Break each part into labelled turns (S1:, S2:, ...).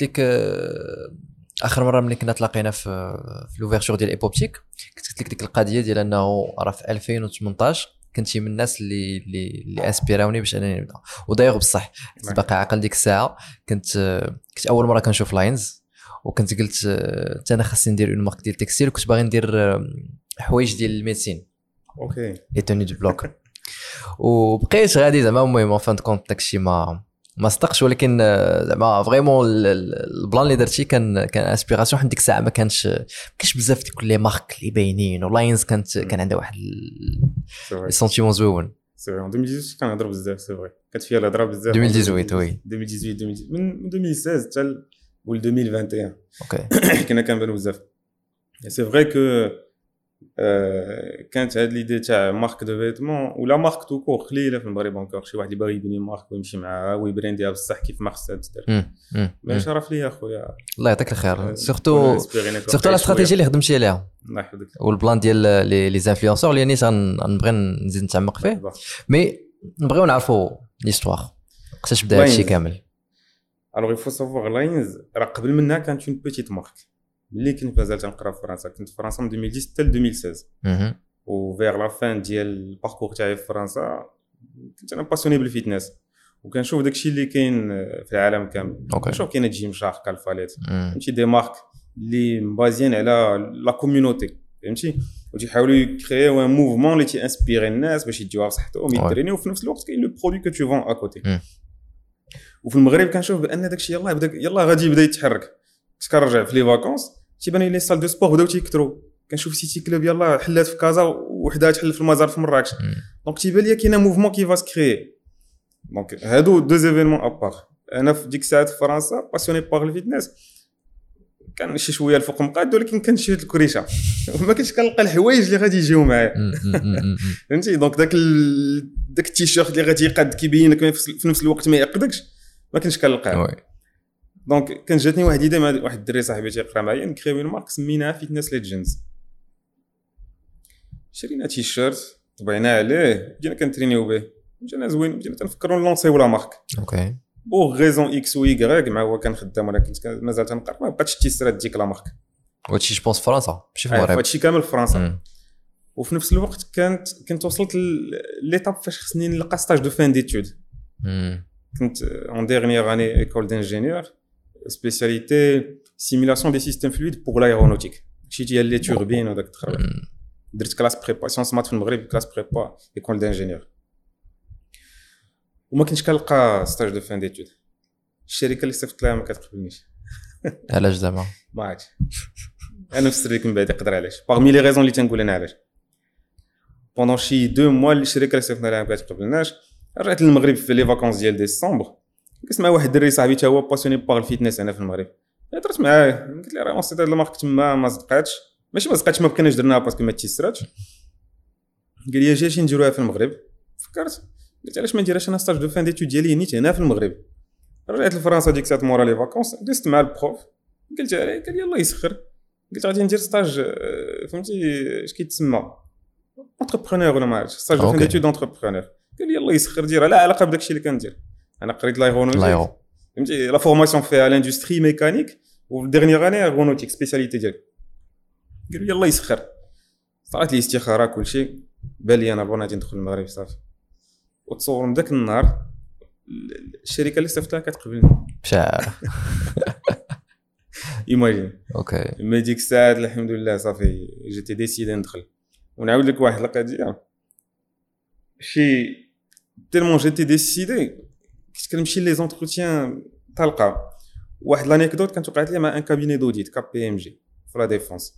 S1: قلت لك آه، آخر مرة ملي كنا تلاقينا في في l'ouverture ديال ايبوبتيك كنت قلت لك ديك القضية ديال إنه راه في 2018 كنتي من الناس اللي اللي اللي inspiraw ني باش أنني نبدأ. ودايوغ بصح كنت. باقي عاقل ديك الساعة كنت كنت أول مرة كنشوف لاينز وكنت قلت آه، حتى أنا خاصني ندير une marque ديال ال textile وكنت باغي ندير آه، حوايج ديال ال
S2: médecine.
S1: okay. les tenues de bloc وبقيت غادي زعما المهم fin de compte داكشي ما ما صدقش ولكن آه، زعما vraiment ال- ال- ال plan اللي درتي كان كان inspiration حيت ديك الساعة ما كانش ما كانش بزاف ديك les marques اللي باينين ولاينز كانت كان عندها واحد
S2: ال
S1: sentiment زويون
S2: c'est vrai 2018 كنهضر بزاف c'est vrai كانت فيها الهضرة بزاف.
S1: 2018 oui
S2: 2018 2018 من 2016 حتى ل- ول 2021
S1: okay
S2: كنا كنبانو بزاف. c'est vrai que كانت هاد l'idée تاع marque de vêtements ولا marque tout court قليلة في المغرب encore شي واحد اللي باغي يبني marque ويمشي معاها ويبرانديها بصح كيف ما خصها
S1: مم.
S2: ما شرف ليا أخويا.
S1: الله يعطيك
S2: آه،
S1: الخير surtout surtout la stratégie اللي خدمتي عليها.
S2: الله يحفظك.
S1: وال plan ديال les les influenceurs اللي نيت غنبغي نزيد نتعمق فيه. mais نبغيو نعرفوا l'histoire وقتاش بدا هادشي. كامل؟
S2: alors il faut savoir لاينز راه قبل منها كانت une petite marque ملي كنت مازال تنقرا في فرنسا كنت في فرنسا من 2010 حتى ل 2016
S1: مهم.
S2: و vers la fin ديال ال parcours تاعي في فرنسا كنت أنا passionné بال fitness وكنشوف داكشي اللي كاين في العالم كامل.
S1: okay
S2: كنشوف كاين Gymshark Alphalete
S1: مم.
S2: فهمتي؟ des marques اللي مبازيين على la community فهمتي؟ وتيحاولوا يكريو un mouvement اللي تيإنسبيري الناس باش يديوها بصحتهم
S1: Ouais.
S2: يترينيو وفي نفس الوقت كاين le produit que tu vends à côté
S1: Mm.
S2: وفي المغرب كنشوف بأن داكشي يلاه بدأ يلاه غادي يبدأ يتحرك. كنت كنرجع في les vacances تيبان les salles de sport بداو تيكثروا كنشوف سيتي كلوب يلاه حلات في كازا وحده تحل في المزار في مراكش. donc تيبان لي كاين mouvement qui va se créer donc هادو deux événements à part أنا في ديك الساعات في فرنسا passionné par ال fitness كان شي شوية الفوق مقاد ولكن كنشي هاد الكريشة. ما كنتش كنلقى الحوايج اللي غادي يجيو معايا. فهمتي؟ donc داك ال... داك التيشيرت اللي غادي يقاد كيبينك ما في نفس الوقت ما يعقدكش ما كنتش كنلقاه. donc كان جاتني واحد idée مع واحد الدري صاحبي تيقرا معايا نكريو marque سميناها Fitness Legends شرينا تيشيرت طبعنا عليه بدينا كنترينيو به جانا زوين بدينا تنفكروا نلونسيو la marque
S1: okay
S2: pour raison X ou Y مع هو كان خدام ولا كنت مازال تنقرا ما بقاتش تيسرات ديك la marque
S1: وهادشي je pense فرنسا ماشي في المغرب
S2: فهادشي كامل في فرنسا. وفي نفس الوقت كانت كنت وصلت l'étape فاش خصني نلقى stage de fin
S1: d'études.
S2: كنت en dernière année école d'ingénieurs spécialité simulation des systèmes fluides pour l'aéronautique شي ديال les turbines وداك التخربيق
S1: مم.
S2: درت classes prépa sciences maths في المغرب classes prépa école d'ingénieurs وما كنتش كنلقى stage de fin d'études الشركة اللي صيفط لها ما كتقبلنيش
S1: علاش زعما
S2: ما عرفتش أنا في لك من بعد يقدر علاش parmi les raisons اللي تنقول أنا علاش pendant شي deux mois الشركة اللي صيفطنا لها ما كتقبلناش رجعت للمغرب في les vacances ديال ديسمبر جلست مع واحد الدري صاحبي تا هو passionné par ال fitness هنا في المغرب. هضرت معاه قلت له راه وصلت هاد ال marque تما ما صدقاتش. ماشي ما صدقاتش ما بقيناش درناها parce que ما تيسراتش. قال لي أجي نديروها في المغرب. فكرت. قلت علاش ما نديرهاش أنا stage de fin d'études ديالي نيت هنا في المغرب؟ رجعت لفرنسا ديك الساعة مورا les vacances جلست مع ال prof. قلت عليه قال لي الله يسخر. قلت غادي ندير stage آه، فهمتي؟ اش كيتسمى؟ entrepreneur ولا ما عرفتش stage de fin
S1: okay.
S2: d'études entrepreneur قال لي الله يسخر ديرها. لا علاقة بداك الشيء اللي كندير. أنا قريت l'aéronautique
S1: l'aéro
S2: فهمتي؟ la formation فيها l'industrie mécanique وال dernière année aéronautique spécialité ديالي. قال لي الله يسخر. صارت لي استخارة كل شيء بان لي أنا bon غادي ندخل المغرب صافي. وتصور من ذاك النهار الشركة اللي صيفطتها كتقبلني.
S1: شاعر
S2: imagine
S1: okay
S2: mais ديك الساعات الحمد لله صافي جيتي décidé ندخل. ونعاود لك واحد القضية. شي tellement j'étais décidé كنت كنمشي les entretiens طلقة واحد l'anecdote كانت وقعت لي مع un cabinet d'audit KPMG في La Défense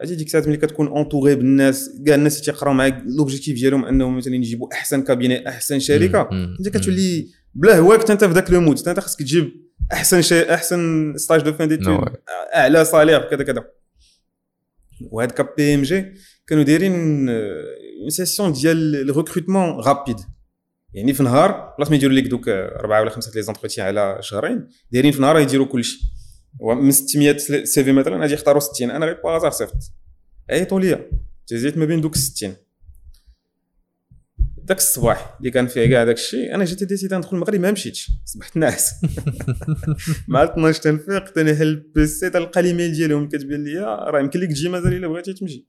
S2: عرفتي ديك الساعات ملي كتكون entouré بالناس كاع الناس اللي تيقراو معاك l'objectif ديالهم أنهم مثلا يجيبوا أحسن cabinet أحسن شركة
S1: مم. مم.
S2: انت كتولي بلا هواك انت في ذاك le mode انت خاصك تجيب أحسن شيء أحسن stage de fin d'études
S1: no way.
S2: أعلى salaire كذا كذا وهاد KPMG كانوا دايرين une session ديال ال recrutement rapide يعني في نهار بلاص ما يديروا لك دوك أربعة ولا خمسة les entretiens على شهرين دايرين في نهار يديروا كلشي. من 600 CV مثلا غادي يختاروا 60 أنا غير par hasard صيفط عيطوا ليا. تزيت ما بين دوك 60 ذاك الصباح اللي كان فيه كاع داك الشيء أنا جيت décidé ندخل المغرب ما مشيتش. صبحت ناعس. مع 12 تنفيق تنحل ال PC تلقى الإيميل ديالهم كاتبين لي راه يمكن لك تجي مازال إلا بغيتي تمشي.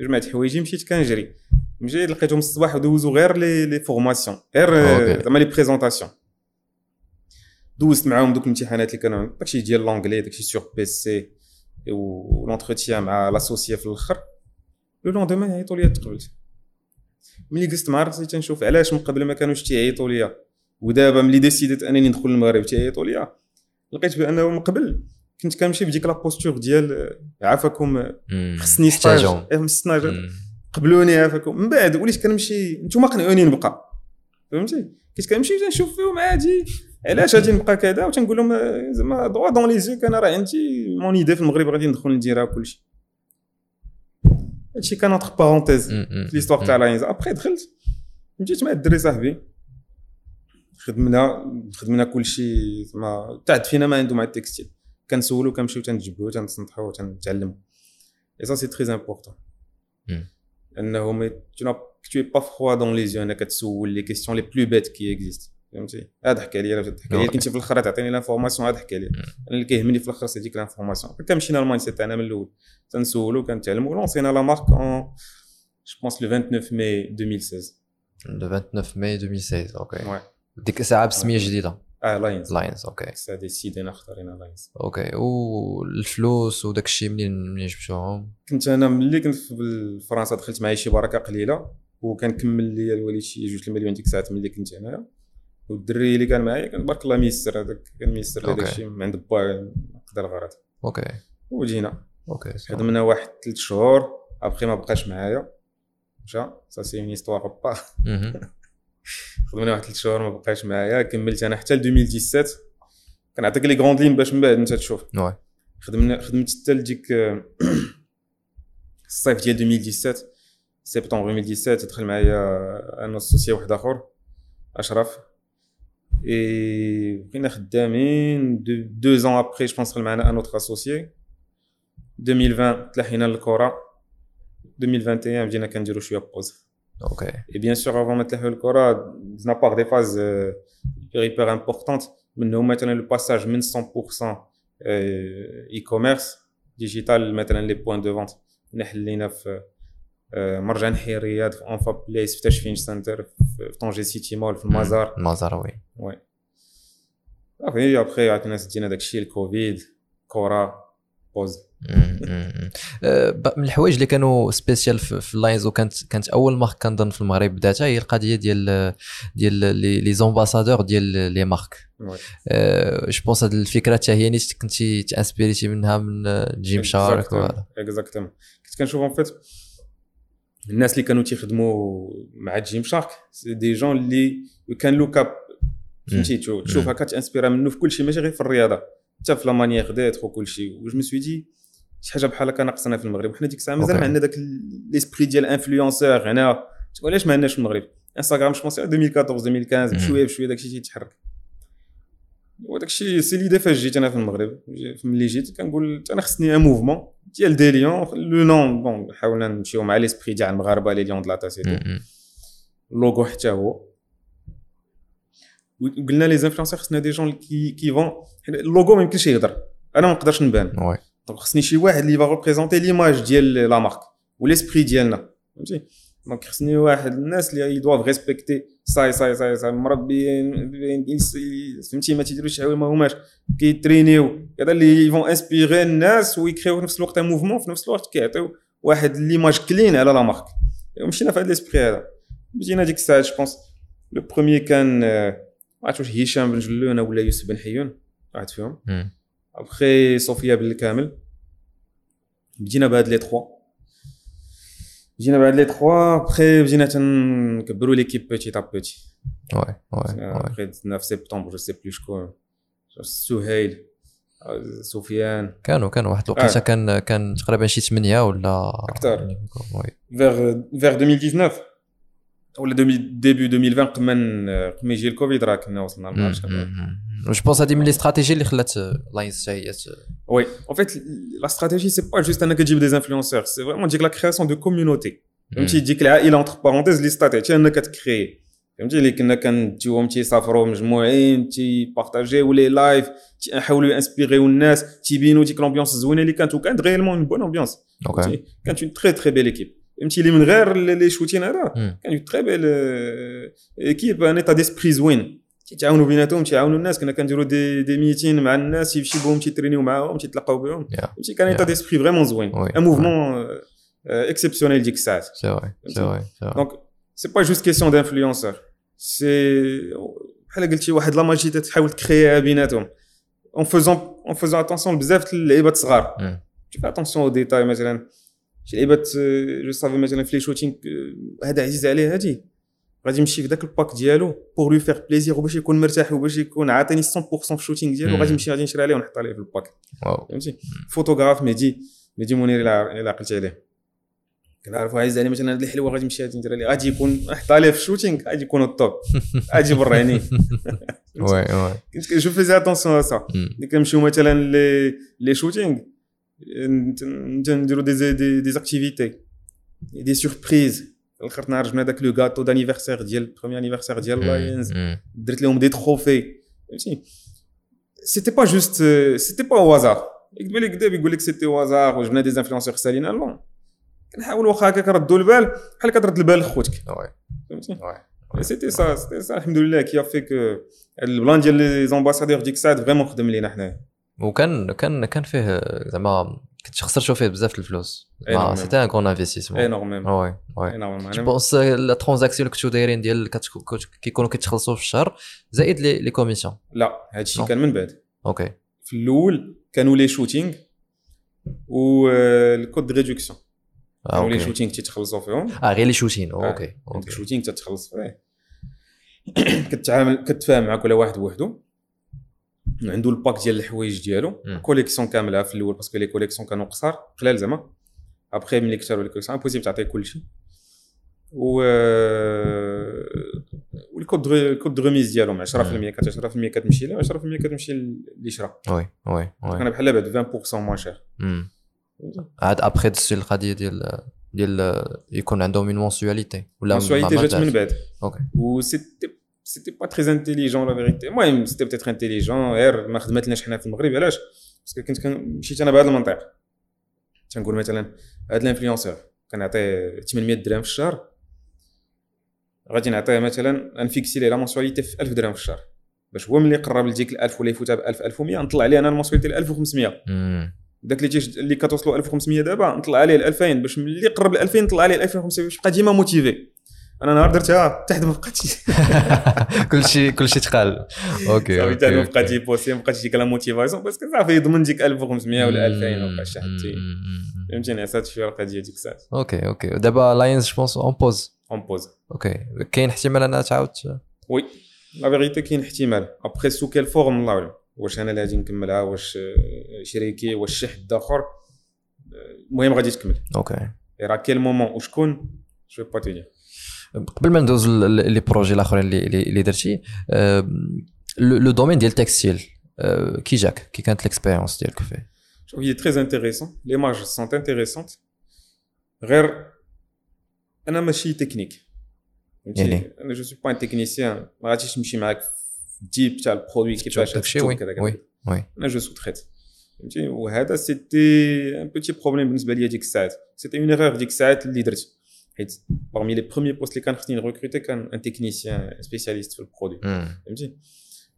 S2: جمعت حوايجي مشيت كنجري. مشيت لقيتهم الصباح ودوزو غير les les formations غير زعما les présentations دوزت معاهم دوك الامتحانات اللي كانوا داكشي ديال l'anglais داكشي sur PC و l'entretien مع l'associé في الأخر. le lendemain عيطوا لي تقبلت ملي جلست مع راسي تنشوف علاش من قبل ما كانوش تيعيطوا ليا ودابا ملي ديسيديت أنني ندخل المغرب تيعيطوا ليا لقيت بأنه من قبل كنت كنمشي بديك la posture ديال عافاكم خصني ستاج ستاج قبلوني عافاكم من بعد وليت كنمشي نتوما قنعوني نبقى. فهمتي؟ كنت كنمشي تنشوف فيهم عادي. علاش غادي نبقى كذا؟ وتنقول لهم زعما دوا دون لي زيك أنا راه عندي. mon idée في المغرب غادي ندخل نديرها كلشي هادشي كان entre parenthèses في l'histoire تاع لاينز ابخي دخلت مشيت مع الدري صاحبي. خدمنا خدمنا كلشي زعما تا واحد فينا ما عنده مع ال textile. كنسولو كنمشيو تنجبدو تنصنطحو تنتعلمو. et ça c'est très important انه ما tu tu es pas froid dans les yeux انك كتسول les questions les plus bêtes qui existent فهمتي؟ هذا حكى لي ضحك عليا كنتي في الآخر تعطيني l'information هذا حكى لي. أنا اللي كيهمني في الآخر c'est ديك l'information هكا مشينا ال mindset تاعنا من الأول. تنسولو كنتعلمو لونسينا la marque en je pense le 29 ماي 2016
S1: le 29 ماي 2016 OK ديك الساعة بسمية جديدة.
S2: آه لاينز
S1: لاينز OK.
S2: سا ديسيدينا اختارينا لاينز
S1: OK. والفلوس وداك الشيء منين منين جبتوهم
S2: كنت أنا ملي كنت في فرنسا دخلت معايا شي بركة قليلة وكنكمل لي الوالد شي جوج المليون ديك الساعات ملي كنت هنايا والدري اللي كان معايا كان بارك الله ميسر هذاك كان ميسر لي داكشي من عند با قدر الغرض
S1: أوكي.
S2: وجينا.
S1: OK
S2: خدمنا واحد ثلاث شهور أبخي ما بقاش معايا. مشى ça c'est une histoire à part خدمنا واحد ثلاث شهور ما بقاش معايا كملت أنا حتى ل 2017 كنعطيك les grandes lignes باش من بعد انت تشوف خدمنا خدمت حتى لديك الصيف ديال 2017 سبتمبر 2017 دخل معايا un associé واحد آخر أشرف. اي بقينا خدامين deux ans après je pense دخل معنا un autre associé 2020 تلاحينا للكره 2021 بدينا كنديرو شوية buzz
S1: OK
S2: et bien sûr avant ما تلاحيو الكره دزنا par des phases hyper importantes منهم مثلا le passage من 100% e-commerce digital مثلا les points de vente حنا حلينا في مرجان حريات في Anfa Place في تاشفين سنتر في طونجي سيتي مول في المزار
S1: المزار oui
S2: oui صافي ابخي عطينا سدينا داكشي الكوفيد كورا بوز.
S1: من الحوايج اللي كانوا spécial في اللاينز وكانت كانت أول marque كنظن في المغرب بداتها هي القضية ديال ديال les ambassadeurs ديال les marques. je pense هذه الفكرة حتى هي نيت كنتي تانسبيريتي منها من Gymshark
S2: exactement كنت كنشوف en fait الناس اللي كانوا تيخدموا مع Gymshark des gens اللي كان look up فهمتي؟ تشوف هكا تانسبيرا منه في كل شيء ماشي غير في الرياضة. حتى في la manière d'être وكل شيء. و je dis شي حاجة بحال هكا ناقصنا في المغرب. وحنا ديك الساعة مازال ما عندنا داك l'esprit ديال influenceur هنا. علاش ما عندناش في المغرب؟ انستغرام je pense 2014 2015 بشوية بشوية داكشي تيتحرك وداك الشيء c'est l'idée فاش جيت أنا في المغرب. ملي جيت كنقول أنا خصني un mouvement ديال des lions le nom bon حاولنا نمشيو مع l'esprit تاع المغاربة les lions de cité اللوغو حتى هو. وقلنا les influenceurs خصنا des gens qui qui font ال logo ما يمكنش يهضر. أنا ما نقدرش نبان. donc خصني شي واحد اللي va représenter l'image ديال la marque و l'esprit ديالنا. فهمتي؟ donc خصني واحد الناس اللي doivent respecter صاي صاي صاي صاي مربيين فهمتي؟ ما تيديروش شي حوايج ما هماش كيترينيو. كذا اللي vont inspirer الناس ويكريو في نفس الوقت mouvement في نفس الوقت كيعطيو واحد ليماج clean على la marque مشينا في هذا l'esprit هذا. بدينا ديك الساعة je pense le premier كان ما عرفتش واش هشام بن جلونه ولا يوسف بن حيون. واحد فيهم؟ ابخي صوفيا بالكامل بدينا بهاد les trois. جينا بعد les trois après بدينا تنكبروا l'équipe petit à petit
S1: oui oui
S2: après دزنا في سبتمبر je sais plus شكون سهيل سفيان
S1: كانوا كانوا واحد الوقيته آه. كان كان تقريبا شي 8 ولا
S2: أكثر. فيغ فيغ 2019 ولا début 2020 قبل قبل يجي الكوفيد راه كنا وصلنا للماتش
S1: je pense هذه من les stratégies اللي خلات لاينز حتى هي
S2: oui en fait la stratégie c'est pas juste انك تجيب des influenceurs c'est vraiment ديك la création de community فهمتي ديك العائله entre parenthèses اللي ستات انك كتكري فهمتي اللي كنا كنديوهم تيسافروا مجموعين تيبارطاجيو les lives تيحاولوا inspirer و الناس تيبينوا ديك l'ambiance زوينه اللي كانت وكانت vraiment une bonne ambiance
S1: okay
S2: كانت une très très belle équipe فهمتي اللي من غير les shootings هذا
S1: مم.
S2: كان une très belle équipe un état d'esprit زوين تيتعاونوا بيناتهم تيعاونوا الناس. كنا كنديروا des des meetings مع الناس يمشي بهم تي entraîner و معاهم تيتلاقاو بهم. فهمتي كان état
S1: Yeah.
S2: d'esprit vraiment زوين. un mouvement exceptionnel ديك الساعات
S1: c'est vrai c'est vrai
S2: donc c'est pas juste question d'influenceurs c'est بحال قلتي واحد la magie تحاول ت créer ها بيناتهم. en faisant en faisant attention بزاف اللعيبات صغار
S1: مم.
S2: tu fais attention aux détails مثلا. شي لعيبات je savais مثلا في les shootings هذا عزيز عليه هادي. غادي يمشي في ذاك ال pack ديالو pour le faire plaisir وباش يكون مرتاح وباش يكون عاطيني 100% في ال shooting
S1: ديالو.
S2: غادي نمشي غادي نشري عليه ونحط عليه في ال
S1: pack.
S2: فهمتي؟ فوتوغراف مهدي مهدي منير الا إلا عقلت عليه. كنعرفو عايز عليه مثلا هاد الحلوة غادي نمشي غادي ندير عليه غادي يكون نحط عليه في ال shooting غادي يكون ال top. غادي يبر عينيه.
S1: oui oui.
S2: كنت كنشوف faisais attention à ça
S1: مم.
S2: ملي كنمشيو مثلا les les shootings نديرو des des des activités des surprises الآخر نهار جبنا داك le gâteau d'anniversaire ديال ال premier anniversaire ديال لاينز. درت لهم des trophées. فهمتي c'était pas juste c'était pas au hasard يكذب عليك دابا يقول لك c'était au hasard وجبنا des influenceurs سالينا لون كنحاول واخا هكا كردوا البال بحال كترد البال لخوتك. فهمتي c'était ça c'était ça الحمد لله qui fait que ال plan ديال les ambassadeurs ديك الساعات vraiment خدم لينا حنايا.
S1: وكان كان كان فيه زعما كنت خسرتو فيه بزاف الفلوس. c'était un كون investissement
S2: énormément
S1: oui oui.
S2: énormément
S1: je pense la transaction اللي كنتو دايرين ديال كيكونوا كيتخلصوا في الشهر زائد les les commissions
S2: لا هادشي. كان من بعد.
S1: okay
S2: في الأول كانوا les shootings وال code de réduction
S1: آه،
S2: كانوا
S1: les
S2: shootings تيتخلصوا فيهم.
S1: آه غير les
S2: shootings
S1: okay
S2: shooting تتخلص فيه كتعامل كتفاهم مع كل واحد وحده عنده ال pack ديال الحوايج ديالو. collection كاملة في الأول parce que les collections كانوا قصار قلال زعما. ابخي ملي كثروا les collections impossible تعطيه كلشي. و وال code de ال code de remise ديالهم 10% كت 10% كتمشي له 10% كتمشي اللي شرا
S1: oui oui وي.
S2: أنا بحال بعد 20% moins
S1: cher. عاد ابخي دزتي القضية ديال ديال يكون عندهم une mensualité ولا ما
S2: جات من. بعد.
S1: okay
S2: و c'était c'était pas très intelligent la vérité المهم c'était peut-être intelligent غير ما خدمتلناش حنا في المغرب علاش parce que كنت كن- مشيت أنا بهذا المنطق تنقول مثلا هذا ال influenceur كنعطيه 800 درهم في الشهر غادي نعطيه مثلا انفيكسي ليه la mensualité في 1000 درهم في الشهر باش هو ملي قرب لديك ال 1000 ولا يفوتها ب 1000 1100 نطلع عليه أنا ال mensualité ل 1500
S1: مم.
S2: داك اللي تيش اللي كتوصلوا 1500 دابا نطلع عليه ل 2000 باش ملي قرب ل 2000 نطلع عليه ل 2500 باش يبقى ديما motivé أنا نهار درتها تحت ما بقاتش
S1: كلشي كلشي تقال. okay
S2: صافي حتى ما بقاتش pousser ما بقاتش ديك la motivation parce que صافي يضمن ديك 1500 ولا 2000 ما بقاش حتى. فهمتيني؟ عسات شوية القضية ديك الساعات
S1: okay okay. دابا لاينز je pense en pause
S2: en pause
S1: okay. كاين احتمال أنها تعاود؟
S2: oui. la vérité كاين احتمال. après sous quelle forme الله أعلم. واش أنا اللي غادي نكملها؟ واش آه، شريكي واش شي حد آخر؟ آه، المهم غادي تكمل. okay. راه كاين moment وشكون جو با تي
S1: قبل ما ندوز ل- les projets الآخرين اللي اللي اللي درتي آه، le le domaine ديال ال textile آه، كي جاك؟ كي كانت ال expérience ديالك فيه
S2: شوف هي très intéressant les marges sont intéressantes غير أنا ماشي تكنيك فهمتي؟
S1: يعني؟
S2: أنا je suis pas un technicien ما غاديش نمشي معاك في ال type تاع ال produit كيفاش
S1: داكشي
S2: تكتب
S1: وي
S2: كذا كذا.
S1: oui
S2: oui. أنا je sous-traite فهمتي؟ وهذا c'était un petit problème بالنسبة ليا ديك الساعات. c'était une erreur ديك الساعات اللي درت. حيت parmi les premiers postes اللي كان خصني ن recruter كان un technicien spécialiste في ال produit
S1: مم.
S2: فهمتي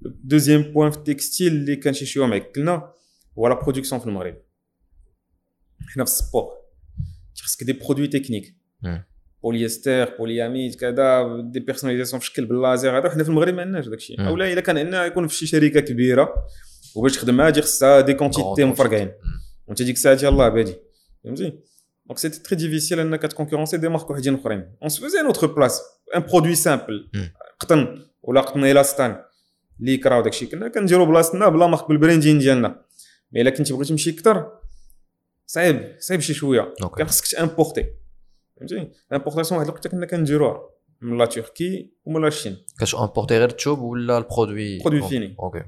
S2: deuxième point في ال textile اللي كان شي شوية معكلنا هو la production في المغرب حنا في ال sport خصك des produits techniques
S1: مم.
S2: polyester polyamide كذا des personnalisations في شكل باللازر هذا حنا في المغرب ما عندناش داكشي
S1: مم.
S2: اولا الا كان عندنا يكون في شي شركه كبيره وباش تخدم معاها دي خصها des quantités مفرقعين وانت ديك الساعة يلاه بادي فهمتي donc c'était très difficile انك ت concurrencer des marques وحدين اخرين on se faisait notre place un produit simple
S1: مم.
S2: قطن ولا قطن élasthanne lycra وداكشي كنا كنديرو بلاصتنا بلا marque بال branding ديالنا mais الا كنتي بغيتي تمشي كثر صعيب صعيب شي شوية
S1: okay
S2: كان خصك ت importer فهمتي ال importation واحد الوقت كنا كنديروها من la Turquie ومن لا الصين
S1: كاش importer غير التوب ولا ال
S2: produit produit
S1: fini.
S2: okay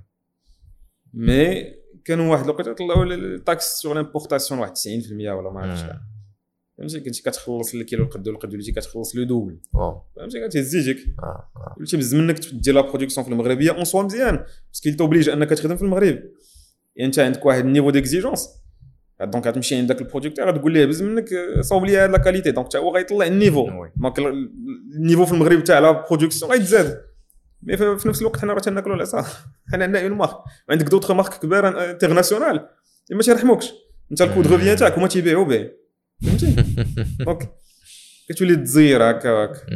S2: mais كانوا واحد الوقت طلعوا ال taxe sur l'importation واحد 90% ولا ما عرفتش
S1: مم.
S2: شحال فهمتي؟ كنتي كتخلص الكيلو القدو القدو وليتي كتخلص le
S1: double
S2: فهمتي؟ كتهز يجيك
S1: آه، آه.
S2: وليتي بزز منك دير la production في المغرب et en soi مزيان. parce que t'oblige أنك تخدم في المغرب. يعني أنت عندك واحد ال niveau d'exigence donc غتمشي عند داك ال producteur غتقول ليه بز منك آه، صوب لي هاد la qualité donc حتى هو غيطلع ال
S1: niveau.
S2: donc ال- ال niveau في المغرب تاع la production غيتزاد. mais في نفس الوقت حنا راه تناكلوا العصا. حنا عندنا une marque وعندك d'autres marques كبار internationales ما تيرحموكش. أنت الكود ريفيان تاعك هما تيبيعوا به. فهمتي؟ دونك كتولي تزير هكا هكا.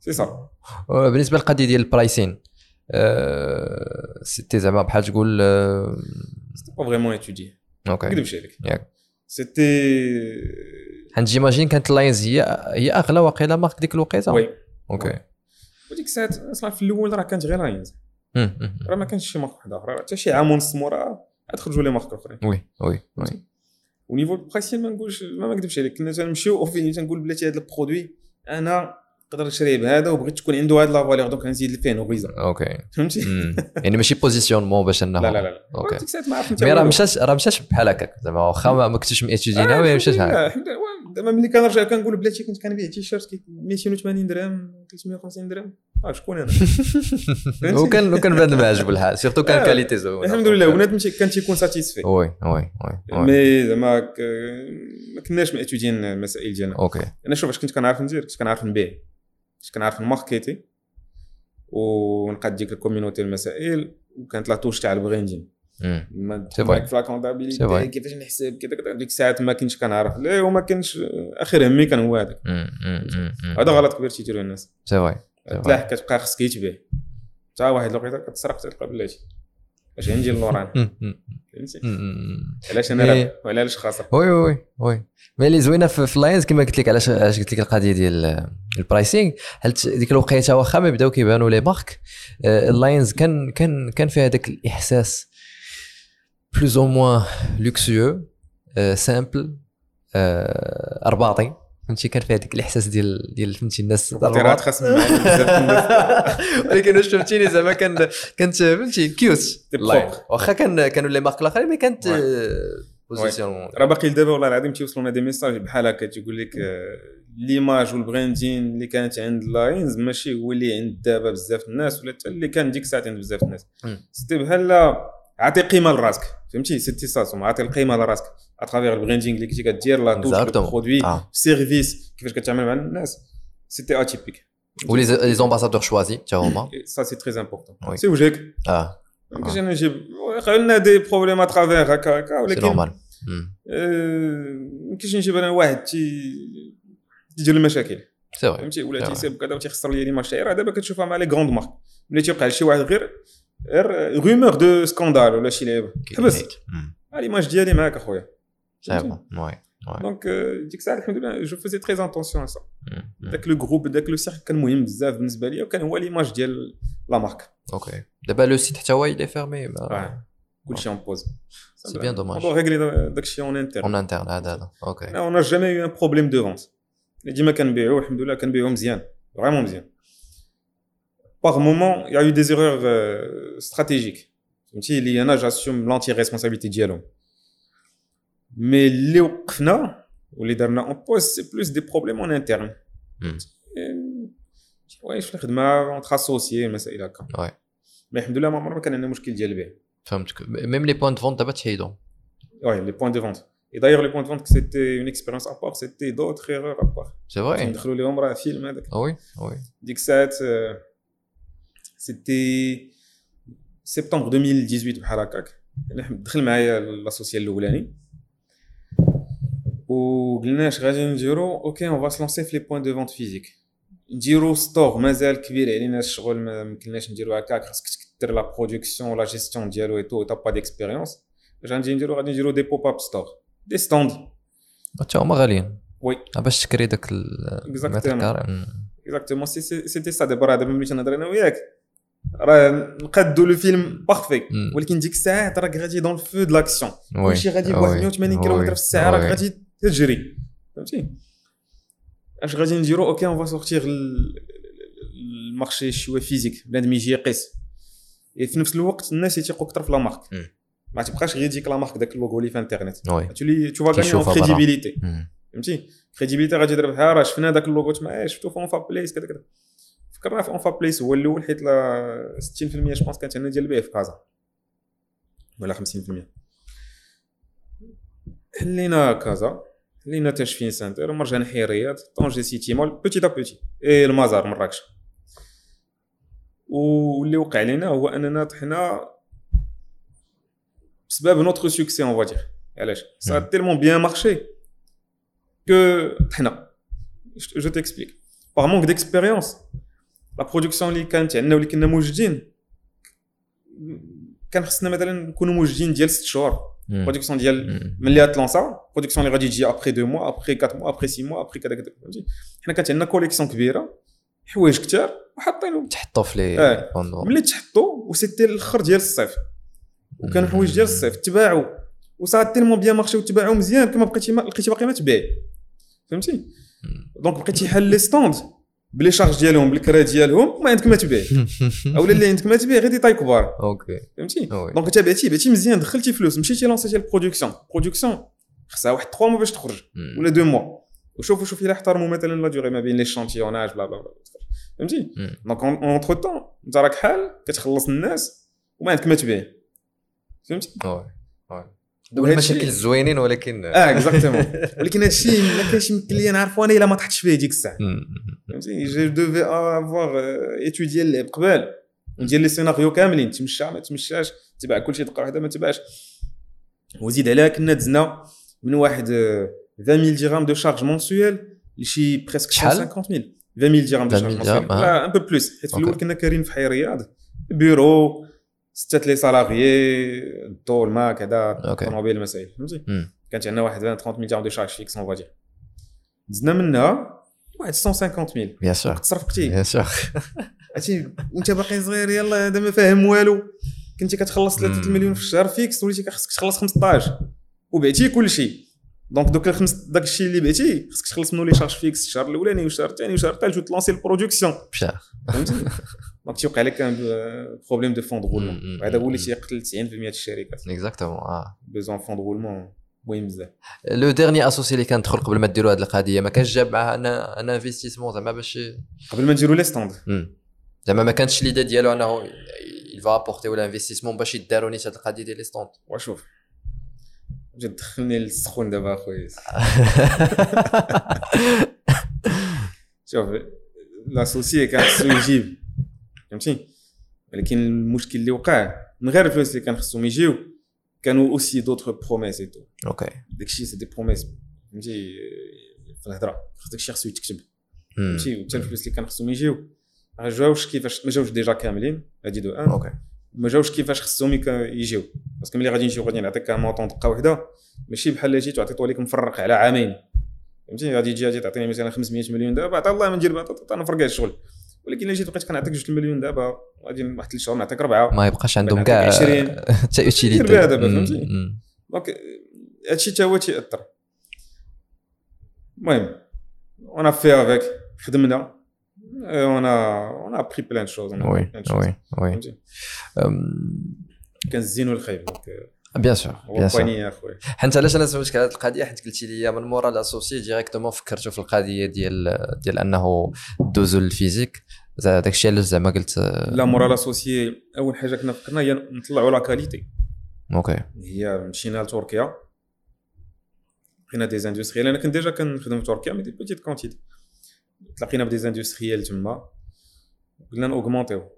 S2: سي صا
S1: بالنسبة للقضية ديال البرايسين آه، سيتي زعما بحال تقول
S2: سيتي با فريمون اتودي ما
S1: أوكي.
S2: نكذبش عليك
S1: ياك.
S2: سيتي
S1: حيت جيماجين كانت اللاينز هي هي أغلى واقيلا مارك ديك الوقيتة.
S2: وي.
S1: أوكي.
S2: وديك الساعات أصلا في الأول راه كانت غير لاينز. راه ما كانش شي marque واحدة أخرى. حتى شي عام ونص مورا عاد خرجوا les marques أخرين.
S1: Oui oui oui.
S2: و niveau ال pricing ما نقولش ما نكذبش عليك كنا تنمشيو وفين تنقول بلاتي هذا ال produit أنا نقدر نشريه بهذا وبغيت تكون عنده هذا la valeur donc نزيد فيه نغيزه
S1: OK
S2: فهمتي.
S1: يعني ماشي positionnement باش انه
S2: لا لا لا OK
S1: mais راه مشاش راه مشاش بحال هكاك زعما واخا ما كنتش ميتيدينا mais مشاش هكا
S2: الحمد لله واه، دابا ملي كنرجع كنقول بلاتي كنت كنبيع تيشيرت qui 280 درهم 350 درهم آه شكون أنا؟
S1: وكان وكان بنادم عجبو الحال surtout
S2: quand.
S1: Qualité زوينه
S2: الحمد لله بنادم كان تيكون
S1: satisfait oui oui oui
S2: mais زعما ما كناش méthodiques المسائل ديالنا
S1: OK
S2: أنا شوف اش كنت كنعرف ندير كنت كنعرف نبيع كنت كنعرف ن marketer ونقاد ديك ال community المسائل وكانت la touche تاع ال
S1: branding
S2: ما في
S1: la
S2: comptabilité
S1: vrai.
S2: كيفاش نحسب كذا كذا ديك الساعات ما كنتش كنعرف لا وما كانش اخر همي كان هو هذاك. هذا غلط كبير تيديروا الناس
S1: c'est vrai
S2: تلاح كتبقى خصك يتبيع حتى واحد الوقيته كتسرق تلقى بلاتي اش عندي اللوران فهمتي. علاش أنا وعلاش خاسر
S1: Oui oui oui mais اللي زوينه في, اللاينز كما قلت لك علاش علاش قلت لك القضية ديال ال- ال pricing هل ت- ديك الوقيته واخا ما بداو كيبانوا les marques اللاينز كان كان كان فيها هذاك الاحساس بلوز أو موان لوكسيو سامبل ارباطي فهمتي كان فيها هذاك الإحساس ديال ديال فهمتي الناس
S2: الرباط خاص.
S1: ولكن واش فهمتيني زعما كان كانت فهمتي كيوت. واخا كان كانوا لي مارك الآخرين مي كانت. بوزيسيون
S2: راه باقي لدابا والله العظيم تيوصلونا دي ميساج بحال هكا تيقول لك آه، ليماج والبراندين اللي كانت عند لاينز ماشي هو اللي عند دابا بزاف الناس ولا حتى اللي كان ديك الساعة عند بزاف الناس. سيتي بحال عطي قيمة لراسك. فهمتي؟ سيتي سا سوم عطي القيمة لراسك. اترافيغ البراندينغ اللي كنتي كدير لا توش
S1: Exactement.
S2: برودوي
S1: آه.
S2: سيرفيس كيفاش كتعامل مع الناس. سيتي اتيبيك
S1: ولي لي زومباسادور شوازي حتى هما
S2: سا سي تري امبورطون
S1: Oui.
S2: سي وجهك
S1: آه
S2: مابقاش أنا نجيب وقع لنا دي بروبليم اترافيغ هكا هكا
S1: سي
S2: ولكن
S1: نورمال
S2: آه، ما كاينش نجيب أنا واحد تي تيدير المشاكل
S1: سي فري
S2: فهمتي ولا
S1: صح.
S2: تيسيب كذا وتيخسر لي ليماج تاعي راه دابا كتشوفها مع لي غروند مارك ملي تيوقع لشي واحد غير غير رومور دو سكاندال ولا شي لعيبه حبس ها ليماج ديالي معاك اخويا
S1: سي بون وي
S2: دونك آه، ديك الساعة الحمد لله جو فيزي تري اتونسيون سا داك لو جروب داك لو سيرك كان مهم بزاف بالنسبة لي وكان هو ليماج ديال لا مارك
S1: أوكي دابا لو سيت حتى هو il est fermé
S2: آه. كلشي اون بوز
S1: C'est bien dommage.
S2: on ريغلي داكشي اون انتر
S1: اون انترن هذا هذا أوكي
S2: on n'a jamais eu un problème de vente. ديما كنبيعو الحمد لله كنبيعو مزيان vraiment مزيان par moments il y a eu des erreurs euh, stratégiques. فهمتي اللي أنا j'assume l'entière responsabilité ديالهم mais اللي وقفنا واللي درنا en pause c'est plus des problèmes en interne
S1: مم.
S2: واش في الخدمه entre associés مسائل هكا
S1: oui
S2: mais الحمد لله ما عمرنا ما كان عندنا مشكل ديال البيع
S1: فهمتك même les points de vente دابا تحيدوا
S2: Ouais, les points de vente. Et d'ailleurs, les points de vente, c'était une expérience à part, c'était d'autres erreurs à part.
S1: C'est vrai
S2: ندخلوا لهم راه فيلم هذاك
S1: oui oui
S2: ديك الساعات آه، c'était septembre 2018 بحال هكاك أنا دخل معايا l'associé ال الأولاني. وقلنا اش غادي نديرو؟ OK on va se lancer في les points de vente physiques نديرو store مازال كبير علينا الشغل ما يمكنناش نديرو هكاك خاصك دير la production و la gestion ديالو et toi t'as pas d'expérience اش غادي نديرو؟ غادي نديرو دي بوب اب ستور دي ستوند
S1: حتى هما غاليين.
S2: وي
S1: باش تكري داك ال
S2: Exactement.
S1: المتر كاري. مم.
S2: اكزاكتومون سيتي سا دابا راه دابا ملي تنهضر أنا وياك. راه نقادو لو فيلم بارفي. ولكن ديك الساعات راك غادي دون الفو دو لاكسيون كلشي غادي بواحد
S1: وي.
S2: 180 كيلومتر في الساعة راك. غادي تجري. فهمتي؟ اش غادي نديرو؟ أوكي اون فا سورتيغ المارشي شوية فيزيك بنادم يجي يقيس. في نفس الوقت الناس يثيقوا أكثر في لا مارك. ما تبقاش غير يجيك لا مارك داك اللوغو اللي في انترنت
S1: وي.
S2: تولي تو فا غاني
S1: كيشوفها
S2: اون. كريديبيليتي. فهمتي؟ كريديبيليتي غادي تربحها راه شفنا داك اللوغو تما شفتو في اونفا بليس كذا كذا. فكرنا في اونفا بليس هو الأول حيت 60% جو بونس كانت عندنا ديال البيع في كازا. ولا 50% حلينا كازا حلينا تشفين سنتر ومرجع نحي الرياض طونجي سيتي مول بوتي تا بوتي اي المزار مراكش واللي وقع لنا هو أننا طحنا بسبب notre succès on va dire علاش؟ Ça a tellement bien marché que طحنا. Je t'explique par manque d'expérience la production اللي كانت عندنا واللي كنا موجدين كان خصنا مثلا نكونوا موجدين ديال ست شهور. Production ديال ملي ت lança production اللي غادي تجي après deux mois après 4 mois après 6 mois après كذا كذا فهمتي؟ حنا كانت عندنا كوليكسيون كبيرة حوايج كثار وحاطينهم.
S1: تحطوا في لي
S2: آه. ملي تحطوا وسيتي الأخر ديال الصيف. وكانوا حوايج ديال الصيف تباعوا. وصات تيلمون بيان مارشي وتباعوا مزيان كما بقيتي لقيتي باقي ما تبيع فهمتي؟ دونك بقيتي حل لي ستوند بلي شارج ديالهم بالكرا ديالهم ما عندك ما تبيع. أولا اللي عندك ما تبيع غير ديتاي كبار.
S1: أوكي.
S2: فهمتي؟ دونك انت بعتي مزيان دخلتي فلوس مشيتي لونسيتي البرودكسيون. البرودكسيون خصها واحد 3 موا باش تخرج ولا 2 موا. وشوفوا شوف إلى احترموا مثلا لا ديغي ما بين لي شانتيوناج بلا بلا بلا فهمتي؟ دونك اونتر طون انت راك حال كتخلص الناس وما عندك ما تبيع. فهمتي؟
S1: المشاكل الزوينين ولكن
S2: آه اكزاكتومون ولكن هادشي ما كاينش يمكن لي نعرفو أنا إلا ما طحتش فيه ديك الساعة. فهمتي جو دوفي افوار ايتودي اللعب قبل. ندير لي سيناريو كاملين. تمشى ما تمشاش. تبع كلشي دقة واحدة ما تبعش. وزيد عليها كنا دزنا من واحد 20000 درهم دو شارج مونسيوال لشي بريسك 150000 20000 درهم دو شارج مونسيوال ان بو بلوس حيت في الأول كنا كارين في حي الرياض بيرو ستة لي سالاريي الضو الماء كذا الطوموبيل المسائل فهمتي؟ كانت عندنا واحد 30 مليون دو شارج فيكس اون فادير دزنا منها واحد 150000
S1: بيان سور
S2: تصرفتي
S1: بيان سور
S2: عرفتي؟ وانت باقي صغير يلا هذا ما فاهم والو. كنتي كتخلص 3 مليون في الشهر فيكس وليتي خاصك تخلص 15 وبعتي كل شيء دونك دوك الخمس داك الشيء اللي بعتي خاصك تخلص منه لي شارج فيكس الشهر الأولاني والشهر الثاني والشهر الثالث وتلونسي البرودكسيون.
S1: فهمتي؟
S2: دونك تيوقع لك ان بروبليم دو فون دو رولمون هذا هو اللي تيقتل 90% ديال الشركات
S1: اكزاكتومون آه
S2: بيزون فون دو مهم بزاف
S1: لو ديرني اسوسي اللي كان دخل قبل ما ديروا هذه القضية ما كانش جاب معاه أنا أنا انفستيسمون زعما باش
S2: قبل ما نديروا لي ستاند
S1: زعما ما كانتش ليدي ديالو انه va apporter ولا انفستيسمون باش يداروا نيت هذه القضية ديال لي ستاند
S2: وشوف جا دخلني للسخون دابا اخويا شوف لاسوسي كان خصو يجيب فهمتي؟ ولكن المشكل اللي وقع من غير الفلوس اللي كان خصهم يجيو كانوا اوسي دوطخ بروميس اي تو
S1: أوكي
S2: داكشي سي دي بروميس فهمتي؟ في الهضرة. داكشي خصو يتكتب. فهمتي؟ وحتى الفلوس اللي كان خصهم يجيو. ما جاوش كيفاش ما جاوش ديجا كاملين. هادي دو أن.
S1: أوكي
S2: ما جاوش كيفاش خصهم يجيو. باسكو ملي غادي نجيو غادي نعطيك مونطون دقة واحدة ماشي بحال اللي جيت وعطيتو لك مفرق على عامين. فهمتي؟ غادي تجي غادي تعطيني مثلا 500 مليون دابا عطا الله ما ندير أنا فرقع الشغل. ولكن إلا جيت بقيت كنعطيك 2 مليون دابا غادي واحد 3 شهور نعطيك اربعه
S1: ما يبقاش عندهم كاع
S2: 20
S1: حتى يوتيليتي
S2: دابا فهمتي؟ دونك هادشي حتى هو تيأثر. المهم اون في افيك خدمنا. اون اون ابري بلان شوز
S1: وي وي وي
S2: كان الزين والخايب. دونك
S1: بيان سور بيان سور حنت علاش أنا سولتك على هذه القضية؟ حيت قلتي لي من مورا لاسوسي ديريكتومون فكرتو في القضية ديال ديال أنه دوزو للفيزيك. داك الشيء علاش زعما قلت
S2: لا مورا لاسوسي أول حاجة كنا فكرنا هي نطلعوا لا كاليتي
S1: أوكي
S2: هي مشينا لتركيا. لقينا دي زاندستريال أنا كنت ديجا كنخدم في تركيا مي دي بوتيت كونتيتي تلاقينا بدي زاندستريال تما. قلنا نوغمونتيو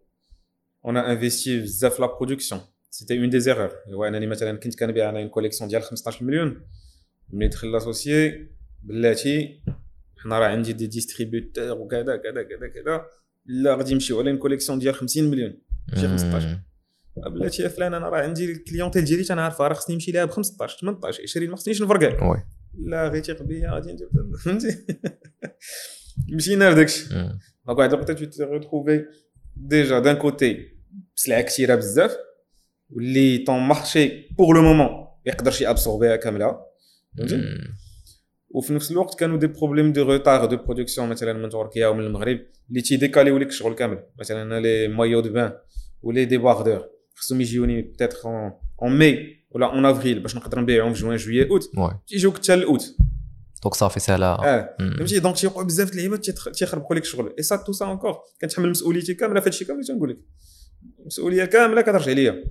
S2: اون انفيستي بزاف لا برودكسيون سيتي اون دي زيرور هو انني مثلا كنت كنبيع أنا اون كوليكسيون ديال 15 مليون ملي دخل لاسوسيي بلاتي حنا راه عندي دي ديستريبيوتور وكذا كذا كذا كذا لا غادي نمشيو على كوليكسيون ديال 50 مليون ماشي 15 بلاتي يا فلان أنا راه عندي الكليونتيل ديالي تنعرفها راه خصني نمشي لها ب 15 18 20 ما خصنيش نفرقع
S1: وي
S2: لا غير تيق بيا غادي ندير فهمتي مشينا لداكشي دونك واحد الوقت تي ريتروفي ديجا دان كوتي بسلعه كثيره بزاف واللي طون مارشي بور لو مومون يقدر شي ابسوربيها كامله فهمتي وفي نفس الوقت كانوا دي بروبليم دو روتار دو برودكسيون مثلا من تركيا ومن المغرب اللي تيديكاليو لك الشغل كامل. مثلا لي مايو دو بان ولي ديباردور خصهم يجيوني بتاتر اون مي ولا اون افريل باش نقدر نبيعهم في جوان جويي اوت تيجيوك حتى الاوت
S1: دونك صافي سهله
S2: آه.
S1: مم.
S2: فهمتي دونك تيوقعوا بزاف د اللعيبات تيتخ- تيخربقوا لك الشغل اي سا تو سا انكور كنتحمل مسؤوليتي كاملة في هادشي كامل اللي تنقول لك. المسؤوليه كاملة كترجع ليا.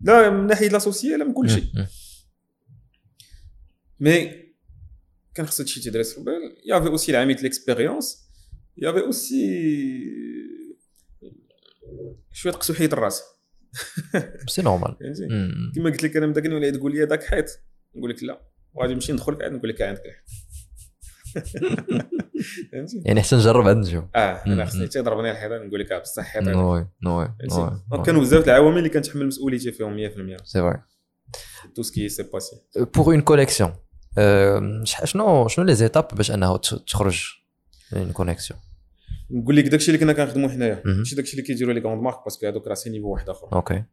S2: لا من ناحية لاسوسيي لا من كل شيء. مي كان خص هادشي تيدرس في البال. يافي اوسي العاميه ليكسبيريونس يافي اوسي شوية تقسو حيط الراس
S1: سي نورمال.
S2: كما قلت لك أنا مداك ولا تقول لي داك حيط؟ نقول لك لا. وغادي نمشي ندخل عاد نقول لك عندك الحيط
S1: يعني حتى نجرب عاد نشوف آه.
S2: أنا خصني تيضربني الحيط نقول لك آه بصح حيط عندك.
S1: نوي نوي
S2: فهمتي
S1: نوي.
S2: دونك كانوا بزاف العوامل اللي كنتحمل مسؤوليتي فيهم 100%
S1: سي فري
S2: تو سكي سي باسي
S1: بوغ اون كوليكسيون شنو شنو لي زيتاب باش انه تخرج اون كونيكسيون
S2: نقول لك داكشي اللي كنا كنخدموا حنايا. ماشي داكشي اللي كيديروا لي كروند مارك باسكو هذوك راه سي نيفو واحد آخر.
S1: أوكي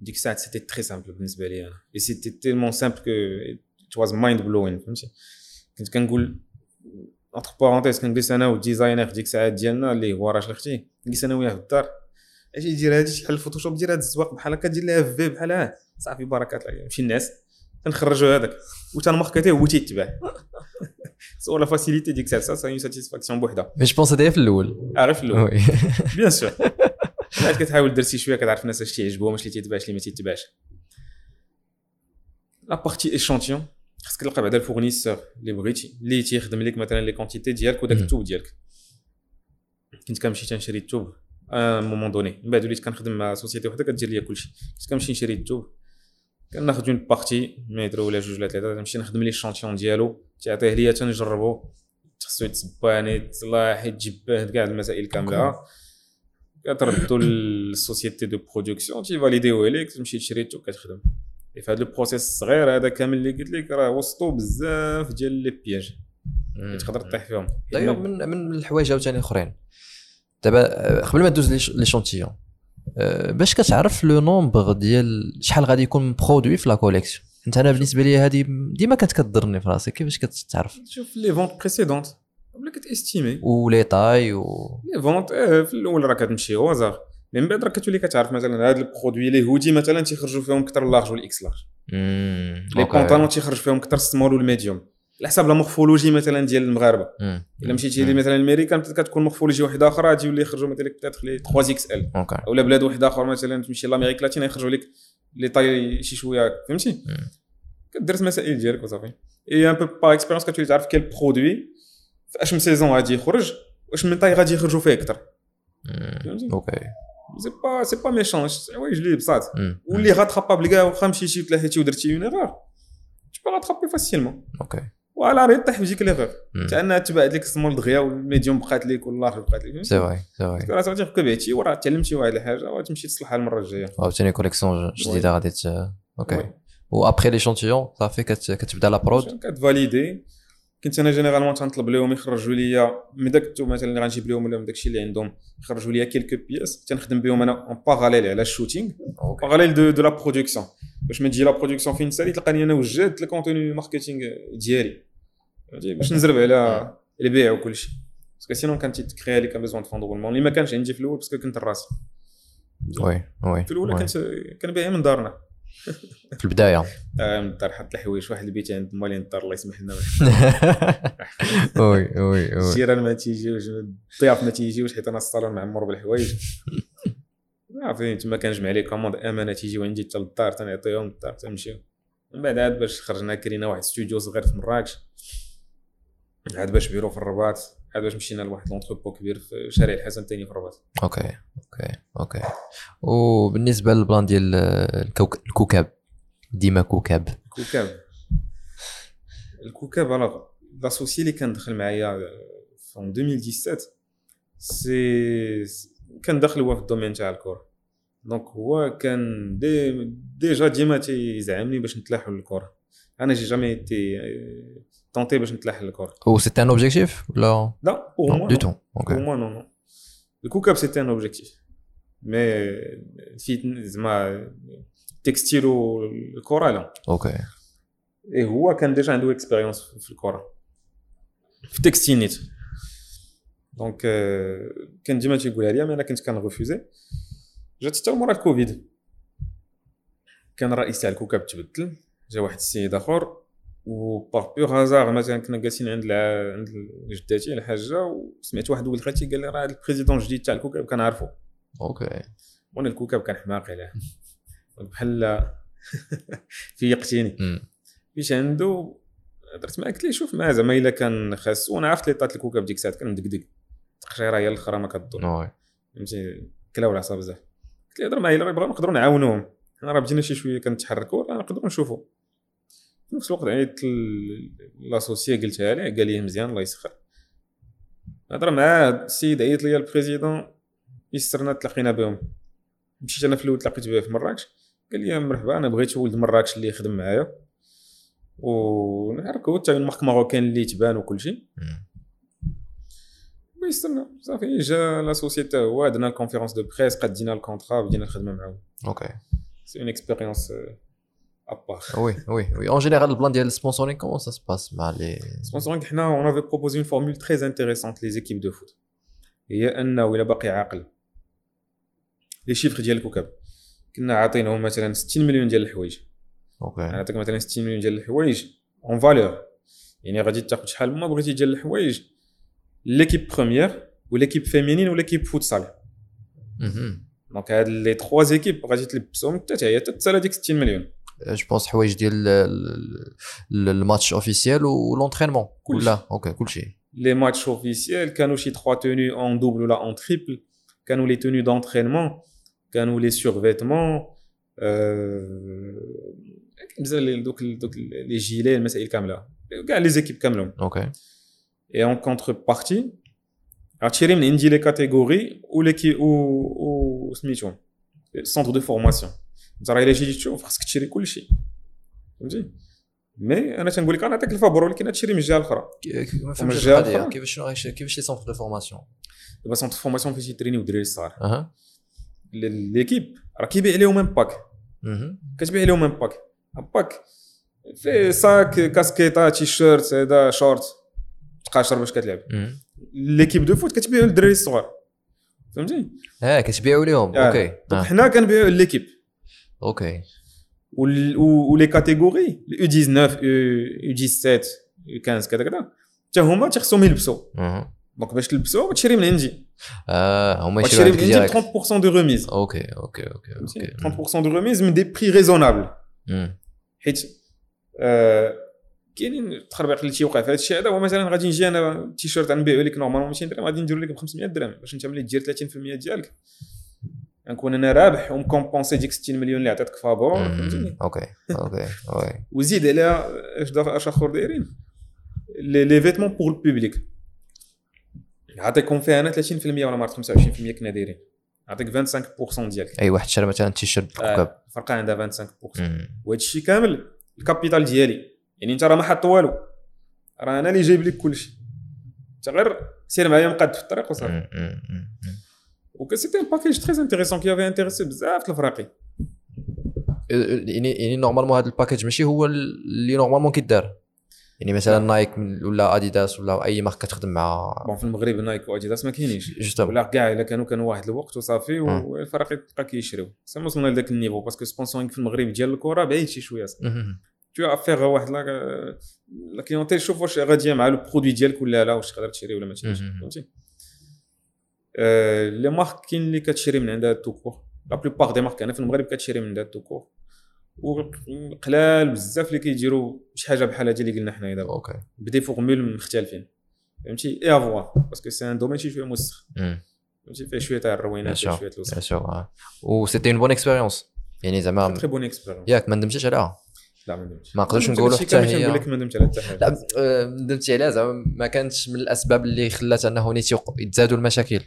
S2: ديك الساعة سيتي تري سامبل بالنسبة لي أنا. اي سيتي تيلمون سامبل كو ات واز مايند بلوين فهمتي؟ كنت كنقول اونتر بارونتيز كنجلس أنا والديزاينر ديك الساعات ديالنا اللي هو راجل أختي نجلس أنا وياه في الدار. أجي دير هادي شحال الفوتوشوب دير هاد الزواق بحال هكا دير لها في بحال ها صافي بركات الله نمشي الناس. تنخرجوا هذاك. وتن marketer يه هو تيتباع c'est la facilité ديك الساعة. ça une satisfaction بوحدها.
S1: mais je pense هذايا في الأول.
S2: عارف الأول.
S1: oui
S2: bien sûr بعد كتحاول درتي شوية كتعرف الناس اش تيعجبهم اش اللي تيتباعش اللي ما تيتباعش la partie échantillon خاصك تلقى بعدا ال fournisseur اللي بغيتي اللي تيخدم لك مثلا les quantités ديالك وداك. التوب ديالك. كنت كنمشي تنشري التوب à un moment donné من بعد وليت كنخدم مع société وحدة كدير ليا كلشي. كنت كنمشي نشري التوب. كناخذ une partie متر ولا جوج ولا ثلاثة نمشي نخدم l'échantillon ديالو. تعطيه ليا تنجربو. خصو يتصباني تصلاح يتجبه كاع المسائل كاملة. كتردو لل société de production تي valider يوه ليك تمشي تشري التوب كتخدم. في هذا ال process الصغير هذا كامل اللي قلت لك راه وسطو بزاف ديال les pièges تقدر تطيح فيهم.
S1: دايوغ من من الحوايج عاوتاني أخرين. دابا آه، قبل ما ندوز les- échantillons آه، باش كتعرف le nombre ديال شحال غادي يكون produit في la collection انت أنا بالنسبة لي هذه ديما كانت كضرني في راسي كيفاش كتعرف؟
S2: شوف les ventes précédentes قبل كت
S1: estimer. و les tailles و
S2: les ventes آه في الأول راه كتمشي وزار من بعد راه كتولي كتعرف مثلا هاد ال produit les hoodies مثلا تيخرجوا فيهم أكثر large و ال
S1: X
S2: large
S1: les.
S2: pantalons تيخرج فيهم أكثر ال small و ال medium على حساب la morphologie مثلا ديال
S1: المغاربة.
S2: إلا مشيتي مثلا الميريكان peut-être كتكون morphologie واحدة أخرى تجيو اللي يخرجوا مثلا peut-être les 3 XL
S1: OK.
S2: اولا بلاد واحدة أخرى مثلا تمشي l'Amérique latina يخرجوا لك les tailles شي شوية فهمتي. كدرس مسائل ديالك وصافي. et un peu par expérience كتولي تعرف quel produit في اش من saison غادي يخرج واش من taille غادي يخرجوا فيه أكثر
S1: مم.
S2: فهمتي؟
S1: OK
S2: c'est pas c'est pas méchant حوايج اللي بساط
S1: مم.
S2: واللي rattrapables كاع واخا مشيتي وتلاحيتي ودرتي une erreur tu peux rattraper facilement.
S1: OK
S2: voilà راه طيح في ديك ليغور
S1: مم.
S2: حتى انها تبعد لك السمول دغيا و ال medium بقات لك و ال large بقات لك
S1: c'est vrai c'est vrai
S2: راه صافي كبعتي وراه تعلمتي واحد الحاجة وتمشي تصلحها المره الجايه
S1: عاوتاني collection جديده غادي ت OK
S2: oui.
S1: و après l'échantillon صافي كت- كتبدا la prod
S2: كت valider كنت أنا généralement تنطلب لهم يخرجوا لي من داك مثلا اللي غنجيب لهم ولا من داكشي اللي عندهم. يخرجوا لي quelques pièces تنخدم بهم أنا en parallèle على ال
S1: shooting
S2: parallèle de, de la production باش ما تجي la production فين تسالي تلقاني أنا وجدت ال contenu marketing ديالي. باش نزرب على البيع وكل شيء parce que sinon كانت ت créer ليك un besoin de fonds de roulement اللي ما كانش عندي في الأول parce que كنت الراس
S1: oui oui
S2: في الاولى
S1: oui.
S2: كنت كنبيع من دارنا.
S1: في
S2: البداية. الدار حط الحوايج واحد البيت عند مالين الدار الله يسمح لنا.
S1: oui oui oui
S2: الجيران ما تيجيوش الضياف ما تيجيوش حيت أنا الصالون معمر بالحوايج. عرفتي تما كنجمع les commandes امانه تيجيو عندي حتى للدار تنعطيهم للدار تنمشيو من بعد عاد باش خرجنا كرينا واحد ستوديو صغير في مراكش. عاد باش بيرو في الرباط. عاد باش مشينا لواحد l'entrepôt كبير في شارع الحسن الثاني في الرباط.
S1: OK OK OK. وبالنسبة لل plan ديال الكوك... الكوكب ديما كوكب
S2: الكوكب الكوكب الوغ لاسوسي اللي كان دخل معايا في 2017 سي كان داخل هو في الدومين تاع الكره دونك هو كان دي ديجا ديما تيزعمني باش نتلاحوا للكره أنا جي جامي تي تونتي باش نتلاح للكره
S1: و سيتي ان اوبجيكتيف ولا
S2: لا بور موا
S1: دو. تو أوكي
S2: moi, non, non. Le COOCAP, c'était un objectif. Mais في زعما textile والكره لا
S1: OK
S2: اي هو كان déjà عنده expérience في الكره في textile نيت donc كان ديما تيقولها لي أنا كنت كن refuser جات حتى مورا الكوفيد كان الرئيس تاع الكوكب تبدل جا واحد السيد اخر و par pur hasard مثلا كنا جالسين عند. عند جداتي الحاجة وسمعت واحد ولد خالتي قال لي راه ال président الجديد تاع الكوكب كنعرفو
S1: OK.
S2: وأنا الكوكب كان حماقي عليه. بحال فيقتيني
S1: مم.
S2: مشيت عنده درت معاه قلت ليه شوف ما زعما إلا كان خاص وأنا عرفت l'état الكوكب ديك الساعة كان مدقدق. التقشيره هي الأخرى ما كدور فهمتي؟ كلاو العصا بزاف. قلت ليه هضر معايا الا بغا نقدروا نعاونوهم. حنا راه بدينا شي شوية كنتحركوا راه نقدروا نشوفوا في نفس الوقت عيطت ل- l'associé قلتها ليه قال لي مزيان الله يسخر. هضر مع السيد عيط لي ال président يسرنا تلاقينا بهم. مشيت أنا في الأول تلاقيت به في مراكش. قال لي مرحبا أنا بغيت ولد مراكش اللي يخدم معايا. ونعرفوا حتى ال marque marocaine اللي تبان وكل شيء.
S1: مم.
S2: ويستنى صافي جا l'associé حتى هو درنا ال conférence de presse قدينا ال contrat بدينا الخدمه معاهم.
S1: OK.
S2: c'est une expérience à
S1: part oui oui oui en général ال plan ديال ال sponsoring comment ça se passe مع les
S2: sponsorings حنا on avait proposé une formule très intéressante les équipes de foot هي انه الا باقي عاقل les chiffres ديال الكوكب كنا عاطينهم مثلا 60 مليون ديال الحوايج
S1: OK
S2: نعطيك مثلا 60 مليون ديال الحوايج en valeur يعني غادي تاخذ شحال ما بغيتي ديال الحوايج l'équipe première و l'équipe féminine و l'équipe futsal
S1: مهم.
S2: donc هاد les trois équipes غادي تلبسهم حتى هي تتسالى ديك 60 مليون
S1: je pense حوايج ديال ال- ال- ال match officiel و l'entraînement
S2: كلشي.
S1: ولا OK كلشي
S2: les matchs officiels كانوا شي 3 tenues en double ولا en triple كانوا les tenues d'entraînement كانوا les survêtements بزاف les- donc donc les gilets المسائل كامله كاع les équipes كاملهم
S1: OK
S2: Et en contrepartie, تشري من عندي les catégories وليكي و و سميتهم centres de formation انت راه إلا جيتي تشوف خاصك تشري كل شيء فهمتي؟ mais أنا تنقول لك أنا نعطيك الفابور ولكن تشري من الجهة الأخرى.
S1: ما
S2: ومن
S1: فهمتش
S2: الجهة
S1: القضية؟
S2: الأخرى؟
S1: كيفاش شنو- كيفاش les centres de formation
S2: دابا centre formation فاش يترينيو الدراري الصغار l'équipe راه كيبيع لهم un
S1: pack.
S2: كتبيع لهم un pack pack فيه sac كاسكيطه تي شيرت هذا شورت تقاشر باش كتلعب. l'équipe de foot كتبيعو للدراري الصغار. فهمتي؟
S1: آه كتبيعوا لهم
S2: آه.
S1: OK.
S2: donc
S1: آه.
S2: حنا كنبيعو l'équipe
S1: OK
S2: وال- و- و les catégories U 19 U 17 U 15 كذا كذا حتى هما تيخصهم يلبسوا
S1: مهم.
S2: donc باش تلبسوا تشري من عندي
S1: آه هما يشريو
S2: تشري من
S1: عندك
S2: عندي
S1: direct
S2: 30% de remise
S1: OK OK OK OK
S2: 30% de remise من des prix raisonnables
S1: مم.
S2: حيت آه، كاينين تخربيق اللي تيوقع في هذا الشيء هذا هو مثلا غادي نجي أنا تيشيرت غنبيعو لك normalement 200 درهم غادي نديرو لك ب 500 درهم باش انت ملي دير 30% ديالك غنكون أنا رابح ومكومبونسي ديك 60 مليون اللي عطيتك فابور فهمتني.
S1: OK OK
S2: وزيد عليها اش اش آخر دايرين؟ les vêtements pour ال public نعطيكم فيها أنا 30% ولا ما عرفت 25% كنا دايرين. نعطيك 25% ديالك.
S1: أي واحد شرى مثلا تيشيرت بالكوكب
S2: آه، فرقه عندها 25%
S1: مم.
S2: وهذا الشيء كامل ال capital ديالي. يعني انت راه ما حط والو. راه أنا اللي جايب لك كلشي. انت غير سير معايا مقاد في الطريق وصافي.
S1: مم. مم. مم.
S2: وكان c'était un package très intéressant qui avait intéressé بزاف الفراقي
S1: يعني يعني normalement هذا ال package ماشي هو اللي normalement كيدار يعني مثلا نايك ولا اديداس ولا أي ماركه كتخدم مع
S2: bon في المغرب نايك واديداس ما كاينينش ولا كاع إلا كانوا كانوا واحد الوقت وصافي. والفرق تلقى كيشريو si وصلنا لذاك ال niveau parce que sponsoring في المغرب ديال الكرة بعيد شي
S1: شوية.
S2: تو افيغ واحد la clientèle شوف واش غادية مع ال produit ديالك ولا لا واش تقدر تشري ولا ما تشريش. فهمتي les marques كاين اللي كتشري من عندها tout court la plupart des marques أنا في المغرب كتشري من عندها tout court وقلال بزاف اللي كيديروا شي حاجة بحال هادي اللي قلنا حنايا دابا
S1: OK
S2: ب des formules مختلفين فهمتي et à voir parce que c'est un domaine شي شوية موسخ. فهمتي فيه شوية تاع الروينات. شوية الوسخ
S1: bien sûr و c'était une bonne expérience يعني زعما
S2: très bonne expérience
S1: ياك ما ندمتيش عليها
S2: لا ما ندمتش
S1: ما نقدرش
S2: ندمت
S1: نقولوا حتى هي-
S2: تنقول لك ما ندمت على حتى حاجة
S1: لا ندمتي عليها زعما ما كانتش من الاسباب اللي خلات انه نيت يوق- يتزادوا المشاكل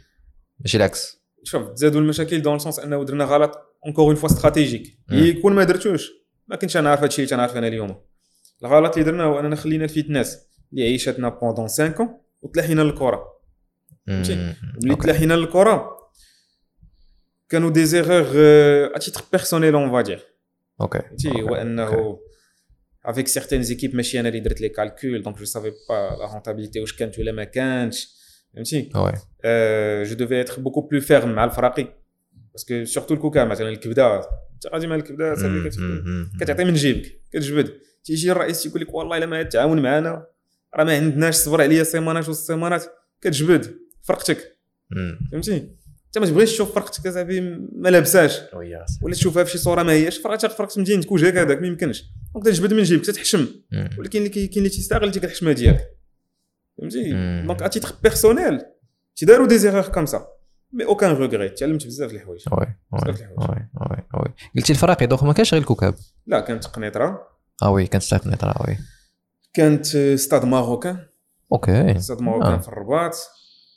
S1: ماشي العكس.
S2: شوف تزادوا المشاكل dans ال sens أنه درنا غلط encore une fois
S1: stratégique.
S2: يكون ما درتوش ما كنتش أنا عارف هادشي اللي تنعرف أنا اليوم. الغلط اللي درنا هو أننا خلينا ال fitness اللي عيشتنا pendant 5 ans وتلاحينا للكره فهمتي؟ ملي. تلاحينا للكره كانوا des erreurs à titre personnel on va
S1: dire OK.
S2: فهمتي؟ هو. انه avec certaines équipes ماشي أنا اللي درت les calculs donc je savais pas la rentabilité واش كانت ولا ما كانتش. فهمتي؟
S1: oui
S2: je devais être beaucoup plus ferme مع الفراقي parce que surtout الكوكب مثلا الكبدة انت غادي مع الكبدة؟ صافي. كتعطي من جيبك كتجبد. تيجي الرئيس تيقول لك والله إلا ما تعاون معنا راه ما عندناش صبر عليا سيمانات والسيمانات كتجبد فرقتك. فهمتي؟ أنت ما تبغيش تشوف فرقتك أصاحبي ما لابساش. ولا تشوفها في شي صورة ما هياش فرقتك فرقت مدينتك وجهك هذاك ما يمكنش. donc تجبد من جيبك تتحشم. ولكن اللي كاين اللي تيستغل ديك الحشمة ديالك. فهمتي. donc à titre personnel تيداروا des erreurs comme ça. mais aucun regret تعلمت بزاف د الحوايج.
S1: oui oui
S2: بزاف د الحوايج.
S1: oui oui قلتي الفراقي donc ما كانش غير الكوكب.
S2: لا كانت قنيطرة.
S1: آه وي كانت ستارت نيطرا وي.
S2: كانت ستاد ماروكان.
S1: أوكي.
S2: ستاد ماروكان
S1: آه.
S2: في الرباط.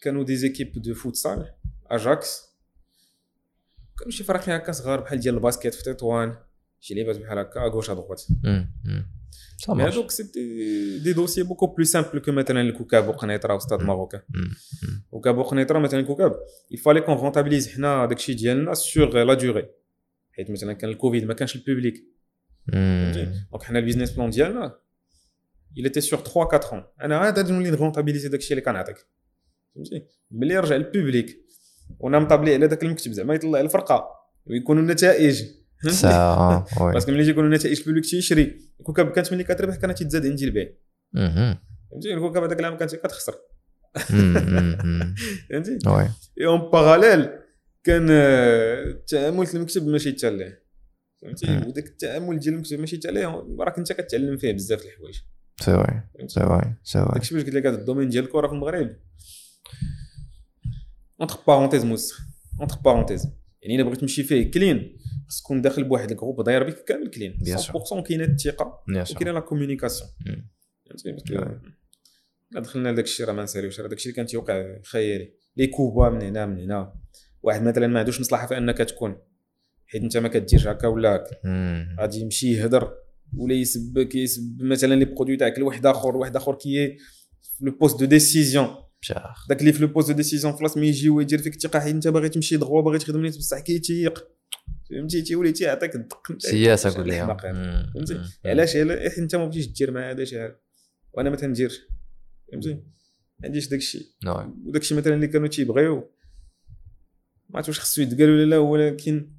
S2: كانوا دي زيكيب دو فوتسال أجاكس. كانوا شي فراقي هكا صغار بحال ديال الباسكيت في تطوان شي لعبات بحال هكا غوش ادغوات
S1: مم. مم. سا
S2: مي
S1: مارش
S2: هادوك سيتي دي دوسي بوكو بلو سامبل كو مثلا الكوكاب وقنيطره وستاد
S1: مم.
S2: ماروكان
S1: مم. مم.
S2: وكاب وقنيطره مثلا الكوكاب يفالي كون رونتابيليز حنا داكشي ديالنا سور لا دوري حيت مثلا كان الكوفيد ما كانش ال public
S1: مم.
S2: donc حنا ال business plan ديالنا il était sur 3 4 ans أنا عاد غادي نولي نغونتابيليزي داكشي اللي كنعطيك فهمتي ملي رجع ال public وأنا مطابلي على داك المكتب زعما يطلع الفرقه ويكونوا النتائج
S1: سا آه، parce
S2: que ملي يكونوا النتائج ال public تيشري الكوكب كانت ملي كتربح كانت تتزاد عندي البيع. فهمتي؟ الكوكب هذاك العام كانت كتخسر. فهمتي؟ oui. en parallèle كان آه، التعامل في المكتب ماشي حتى ليه. فهمتي. وداك التعامل ديال المكتب ماشي حتى ليه. راك انت كتعلم فيه بزاف الحوايج.
S1: si
S2: فهمتي؟
S1: si oui si oui.
S2: داكشي باش قلت لك هذا ال domaine ديال الكره في المغرب. entre parenthèses موس entre parenthèses يعني إلا بغيت تمشي فيه clean خص تكون داخل بواحد ال groupe داير بك كامل clean
S1: Bien sûr.
S2: 100% كاينة الثقة
S1: وكاينة
S2: la communication
S1: Ouais.
S2: لا دخلنا لداك الشيء راه ما نساليوش راه داك الشيء اللي كان تيوقع خيالي. les coups bas من هنا من هنا. واحد مثلا ما عندوش مصلحة في أنك تكون حيت أنت ما كديرش هكا ولا هكا.
S1: مم.
S2: غادي يمشي يهضر ولا يسبك يسب مثلا les produits تاعك لواحد آخر واحد آخر qui في le poste de
S1: décision
S2: داك اللي في le poste de décision فبلاصة ما يجي ويدير فيك الثقة حيت أنت باغي تمشي دغوا باغي تخدم بصح كيتيق. فهمتي؟ تيولي تيعطيك الدق سياسة هذا. فهمتي؟ علاش؟ حيت أنت ما بغيتيش دير مع هذا شي حاجة. وأنا ما تنديرش فهمتي؟ ما عنديش داك الشيء.
S1: oui
S2: وداك الشيء مثلا اللي كانوا تيبغيو ما عرفت واش خصو يتقال ولا لا ولكن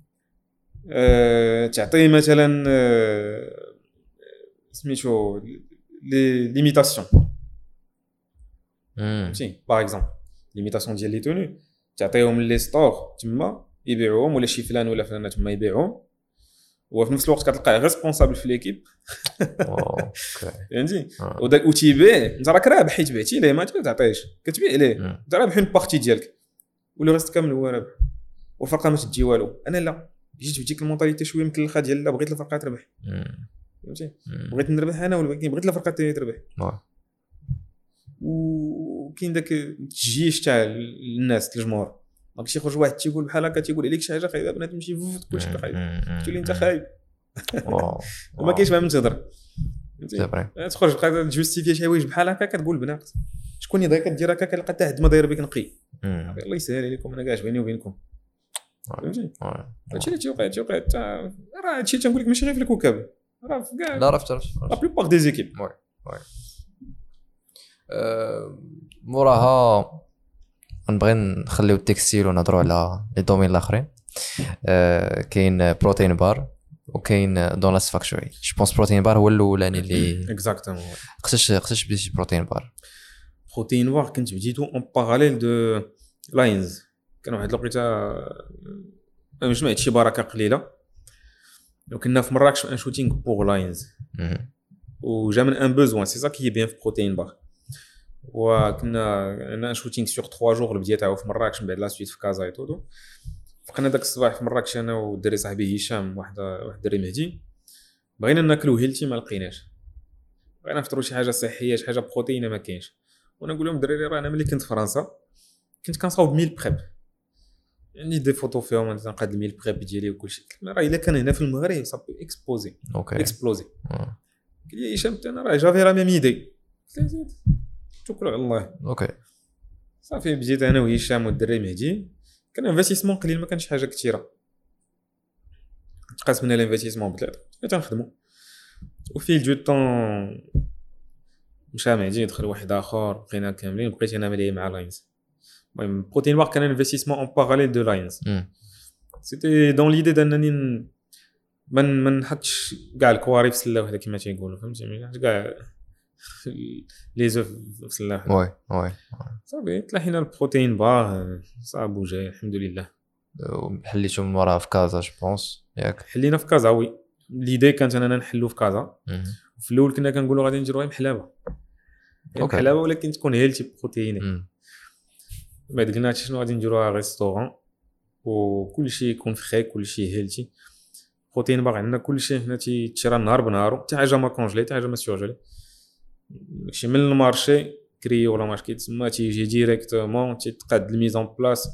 S2: آه تعطي مثلا آه سميتو les
S1: limitations.
S2: فهمتي؟ par exemple limitations ديال les tenues تعطيهم les stores تما. يبيعوهم ولا شي فلان ولا فلانة تما يبيعوهم. وفي نفس الوقت كتلقاه responsable في
S1: l'équipe
S2: فهمتي؟
S1: آه.
S2: وداك وتيبيع. انت راك رابح حيت بعتي ليه؟ ما تعطيش. كتبيع ليه. انت رابح une partie ديالك. و le reste كامل هو رابح. والفرقة ما تدي والو. أنا لا. جيت بديك ال mentalité شوية مكلخه ديال لا بغيت الفرقه تربح. فهمتي. بغيت نربح أنا ولكن بغيت الفرقه تاني تربح. وكاين داك التجيش تاع الناس الجمهور. donc شي يخرج واحد تيقول بحال هكا تيقول عليك شي حاجة خايبه بنادم تمشي فوت كلشي خايب. تولي أنت خايب. وما كاينش مع من تهضر تخرج بقى ت justifier شي حوايج بحال هكا كتقول بنات شكون اللي كدير هكا كنلقى حتى حد ما داير بك نقي. الله يسهل عليكم أنا كاع بيني وبينكم. فهمتي
S1: oui.
S2: هادشي اللي تيوقع تيوقع حتى راه هادشي تنقول لك ماشي غير في الكوكب. راه في كاع
S1: لا عرفت عرفت
S2: la plupart des équipes
S1: آه، موراها نبغي نخليو ال textile ونهضروا على les domaines الآخرين. آه، كاين Protein Bar وكاين Donuts Factory je pense Protein Bar هو الأولاني اللي
S2: exactement
S1: خصش خصش بديتي Protein Bar
S2: Protein Bar كنت بديتو en parallèle de لاينز كان واحد الوقيته أنا جمعت شي بركة قليلة. وكنا في مراكش un shooting pour لاينز. وجا من un besoin c'est ça qui est bien في Protein Bar وكنا عندنا un shooting sur 3 jours البداية تاعو في مراكش من بعد la suite في كازا et tout بقينا داك الصباح في مراكش أنا والدري صاحبي هشام واحد واحد الدري مهدي. بغينا ناكلو healthy ما لقيناش. بغينا نفطرو شي حاجة صحية شي حاجة protéinée ما كاينش. وأنا نقول لهم الدراري راه أنا ملي كنت في فرنسا كنت كنصاوب meal prep عندي des photos فيهم أنا تنقاد ال meal prep ديالي وكلشي. راه إلا كان هنا في المغرب صافي exploser
S1: OK.
S2: exploser
S1: آه.
S2: قال لي هشام أنا راه j'avais la même idée توكلوا على الله
S1: OK.
S2: صافي بديت أنا وهشام والدري مهدي. كان investissement قليل ما كانش حاجة كثيره تقاسمنا ال investissement بثلاثه تنخدمو. وفي جو طون مشى مهدي دخل واحد آخر بقينا كاملين بقيت أنا ملي مع لاينز المهم Protein Bar كان investissement en parallèle de لاينز. c'était dans l'idée أنني ن- ما ما نحطش كاع الكواري في سله وحده كما تيقولوا فهمتي؟ ما كاع les œufs في
S1: oui oui
S2: صافي تلاحينا ال Protein Bar صاب وجاي الحمد لله
S1: حليتو من وراها في كازا je pense ياك.
S2: حلينا في كازا oui. l'idée كانت أننا نحلو في كازا. في الأول كنا كنقولوا غادي نديرو غير محلابة. غير
S1: OK.
S2: محلابة ولكن تكون healthy
S1: protéiné.
S2: بعد قلنا هادشي شنو غادي نديروها restaurant وكلشي يكون فخي كلشي healthy protéine باغي عندنا كلشي هنا تيتشرى نهار بنهارو. حتى حاجة ما congelé حتى حاجة ما surgelé داكشي من ال marché كري ولا ماش كيتسمى تيجي directement تيتقاد ال mise en place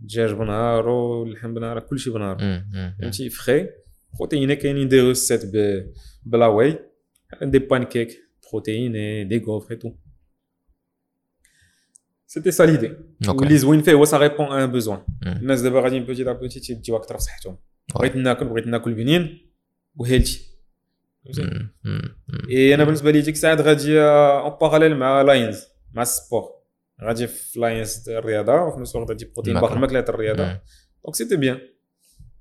S2: الدجاج بنهارو اللحم بنهارو كلشي بنهارو
S1: مم. مم.
S2: فهمتي؟ frais protéiné كاينين des recettes ب la whey. des pancakes protéiné des gaufres tout c'était ça l'idée
S1: OK
S2: واللي زوين فيه هو ça répond à un besoin
S1: مم.
S2: الناس دابا غاديين petit à petit تيديو أكثر في صحتهم
S1: Ouais.
S2: بغيت ناكل بغيت ناكل بنين
S1: و healthy
S2: et أنا بالنسبة لي ديك الساعة غادي en parallèle مع لاينز مع ال sport غادي في لاينز الرياضه وفي نفس الوقت غادي protéine
S1: D'accord.
S2: الماكله الرياضه. donc c'était bien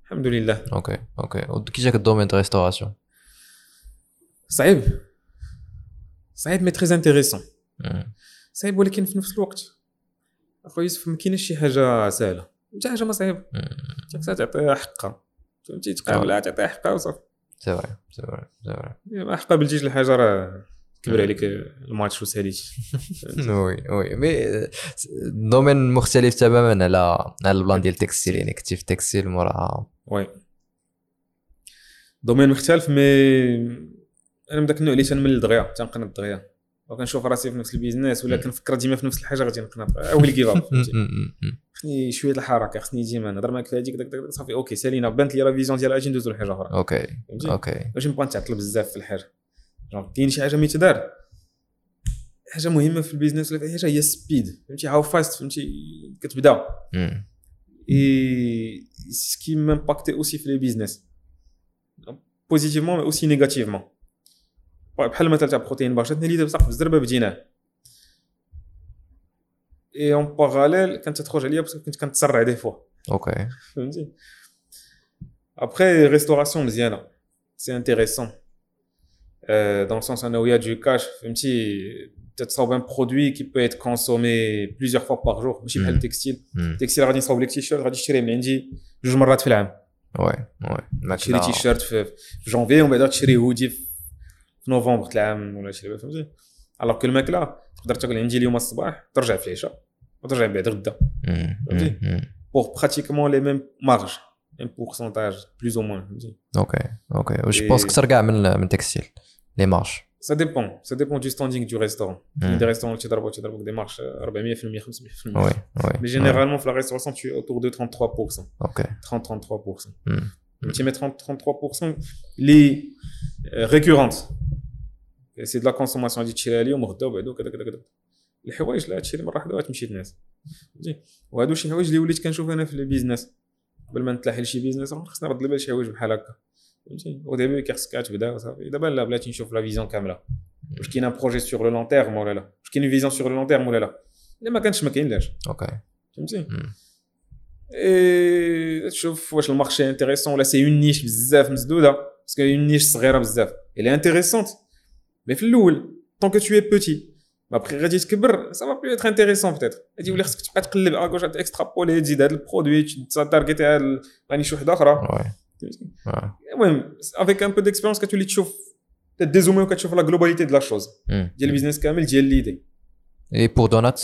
S2: الحمد لله
S1: OK OK كي جاك ال domaine de restauration
S2: صعيب صعيب mais très intéressant
S1: مم.
S2: صعيب ولكن في نفس الوقت أخويا يوسف ما كاينش شي حاجة سهلة. حتى حاجة ما صعيبه الساعة تعطيها حقها. فهمتي؟ تقابلها تعطيها حقها وصافي.
S1: c'est vrai c'est vrai c'est vrai
S2: ما حقها بلجيش الحاجة راه كبر عليك الماتش وساليتي
S1: oui oui. mais domaine مختلف تماما على على ال plan ديال ال textile يعني كنتي في ال textile مورا.
S2: oui. domaine مختلف mais أنا من داك النوع اللي تنمل دغيا تنقنط دغيا وكنشوف راسي في نفس ال business ولا كنفكر ديما في نفس الحاجة غادي نقنط. اول keep up خصني شوية الحركة خصني ديما نهضر معاك في هذيك داك داك صافي OK سالينا بانت لي la vision ديالها أجي ندوزو لحاجة أخرى.
S1: OK
S2: فهمتي؟
S1: OK.
S2: باش نبقى نتعطل بزاف في الحاجة كاين شي حاجة ميتدار حاجة مهمة في ال business ولا في أي حاجة هي speed فهمتي؟ how fast فهمتي؟ كتبدأ. ce qui m'impactait aussi في les business. Positivement mais aussi négativement. بحال المثل تاع بروتين بار شاتني لي دابا صافي بالزربه بديناه اي اون باراليل كانت تخرج عليا باسكو كنت كنتسرع دي فوا
S1: أوكي
S2: فهمتي ابخي ريستوراسيون مزيانه سي انتيريسون dans le sens انه يا دو كاش فهمتي تتصاوب un produit qui peut être consommé plusieurs fois par jour ماشي بحال
S1: مم.
S2: ال textile
S1: مم.
S2: ال textile غادي نصاوب لك تيشيرت غادي تشريه من عندي جوج مرات في العام
S1: oui oui
S2: تشري
S1: ماكله
S2: تيشيرت في في جونفي ومن بعد تشري هودي في في نوفمبر تاع العام ولا شي لعبه فهمتي alors que الماكله تقدر تاكل عندي اليوم الصباح ترجع في العشاء وترجع بعد غدا
S1: مم.
S2: فهمتي؟
S1: مم.
S2: pour pratiquement les mêmes marges en pourcentage plus ou moins فهمتي
S1: أوكي أوكي واش
S2: إيه.
S1: بونس كثر كاع من من textile les marges
S2: ça dépend ça dépend du standing du restaurant كاين
S1: مم.
S2: des restaurants تيضربوا تيضربوا des marges 400% 500%
S1: oui oui
S2: mais généralement في la restauration tu es autour de 33%
S1: أوكي
S2: 30 33%
S1: مم.
S2: Tu mets 30 33% les euh, récurrentes. Et C'est de la consommation ديال تشريها اليوم وغدا وبعدو كذا كذا كذا. الحوايج لا تشري مرة واحدة وتمشي الناس فهمتي وهادو شي حوايج اللي وليت كنشوف أنا في ال business قبل ما نتلاحي لشي business اخر خصنا نرد البال شي حوايج بحال هكا. فهمتي ودابا كيخصك تبدا وصافي دابا لا بلاتي نشوف la vision كامله واش كاين un projet sur le long terme ولا لا واش كاين vision sur le long terme ولا لا الا ما كانش ما كاينلاش
S1: أوكي
S2: فهمتي
S1: مم.
S2: اي تشوف واش ال marché intéressant ولا c'est une niche بزاف مسدوده parce que une niche صغيره بزاف اللي intéressante mais في الأول tant que tu es petit après غادي تكبر ça va plus être intéressant peut-être غادي يولي خصك تبقى تقلب à gauche extrapoler تزيد هذا ال produit تـ target-er هاد niche وحده أخرى
S1: oui oui.
S2: المهم avec un peu d'expérience كتولي تشوف تـ dézoomer وكتشوف la globalité ديال la chose
S1: مم.
S2: ديال ال business كامل ديال l'idée
S1: et pour donuts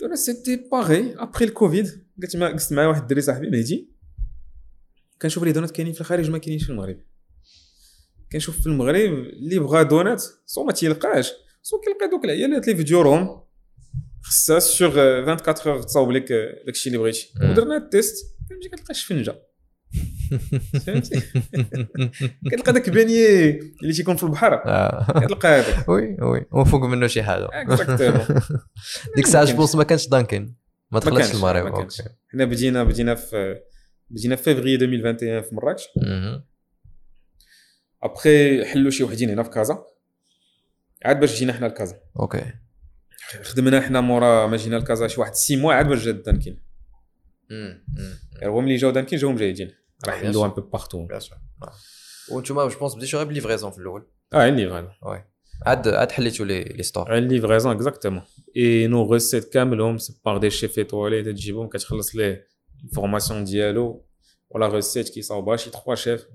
S2: donc c'était pareil après الكوفيد قلت مع قلت مع واحد الدري صاحبي مهدي كنشوف les donuts كاينين في الخارج ما كاينينش في المغرب كنشوف في المغرب اللي بغى donuts سو ما تيلقاش. سو كيلقى دوك العيالات اللي في ديورهم خصها sur 24 heures تصاوب لك داكشي اللي بغيتي. ودرنا ال test كنمشي كتلقى شفنجه فهمتي؟ كتلقى داك bouée اللي تيكون في البحر.
S1: آه.
S2: كتلقى هذاك
S1: oui oui. وفوق منه شي
S2: حاجة.
S1: ديك الساعة je pense ما كانش Dunkin ما دخلتش المغرب
S2: حنا بدينا بدينا في بدينا في فيفري 2021 في مراكش. ابخي حلوا شي وحدين هنا في كازا. عاد باش جينا حنا لكازا.
S1: أوكي.
S2: خدمنا حنا مورا ما جينا لكازا شي واحد six mois عاد باش جا دانكين. هو ملي جاو دانكين جاو مجاهدين راه يحلوها un peu partout
S1: bien sûr وأنتم je pense بديتو غير ب livraison في الأول.
S2: آه ال livraison
S1: عاد عاد حليتو les les stores
S2: ال livraison exactement et nos recettes كاملهم par des chefs étoilés تجيبهم كتخلص ليه ال formation ديالو ولا recette كيصاوبها شي 3 chefs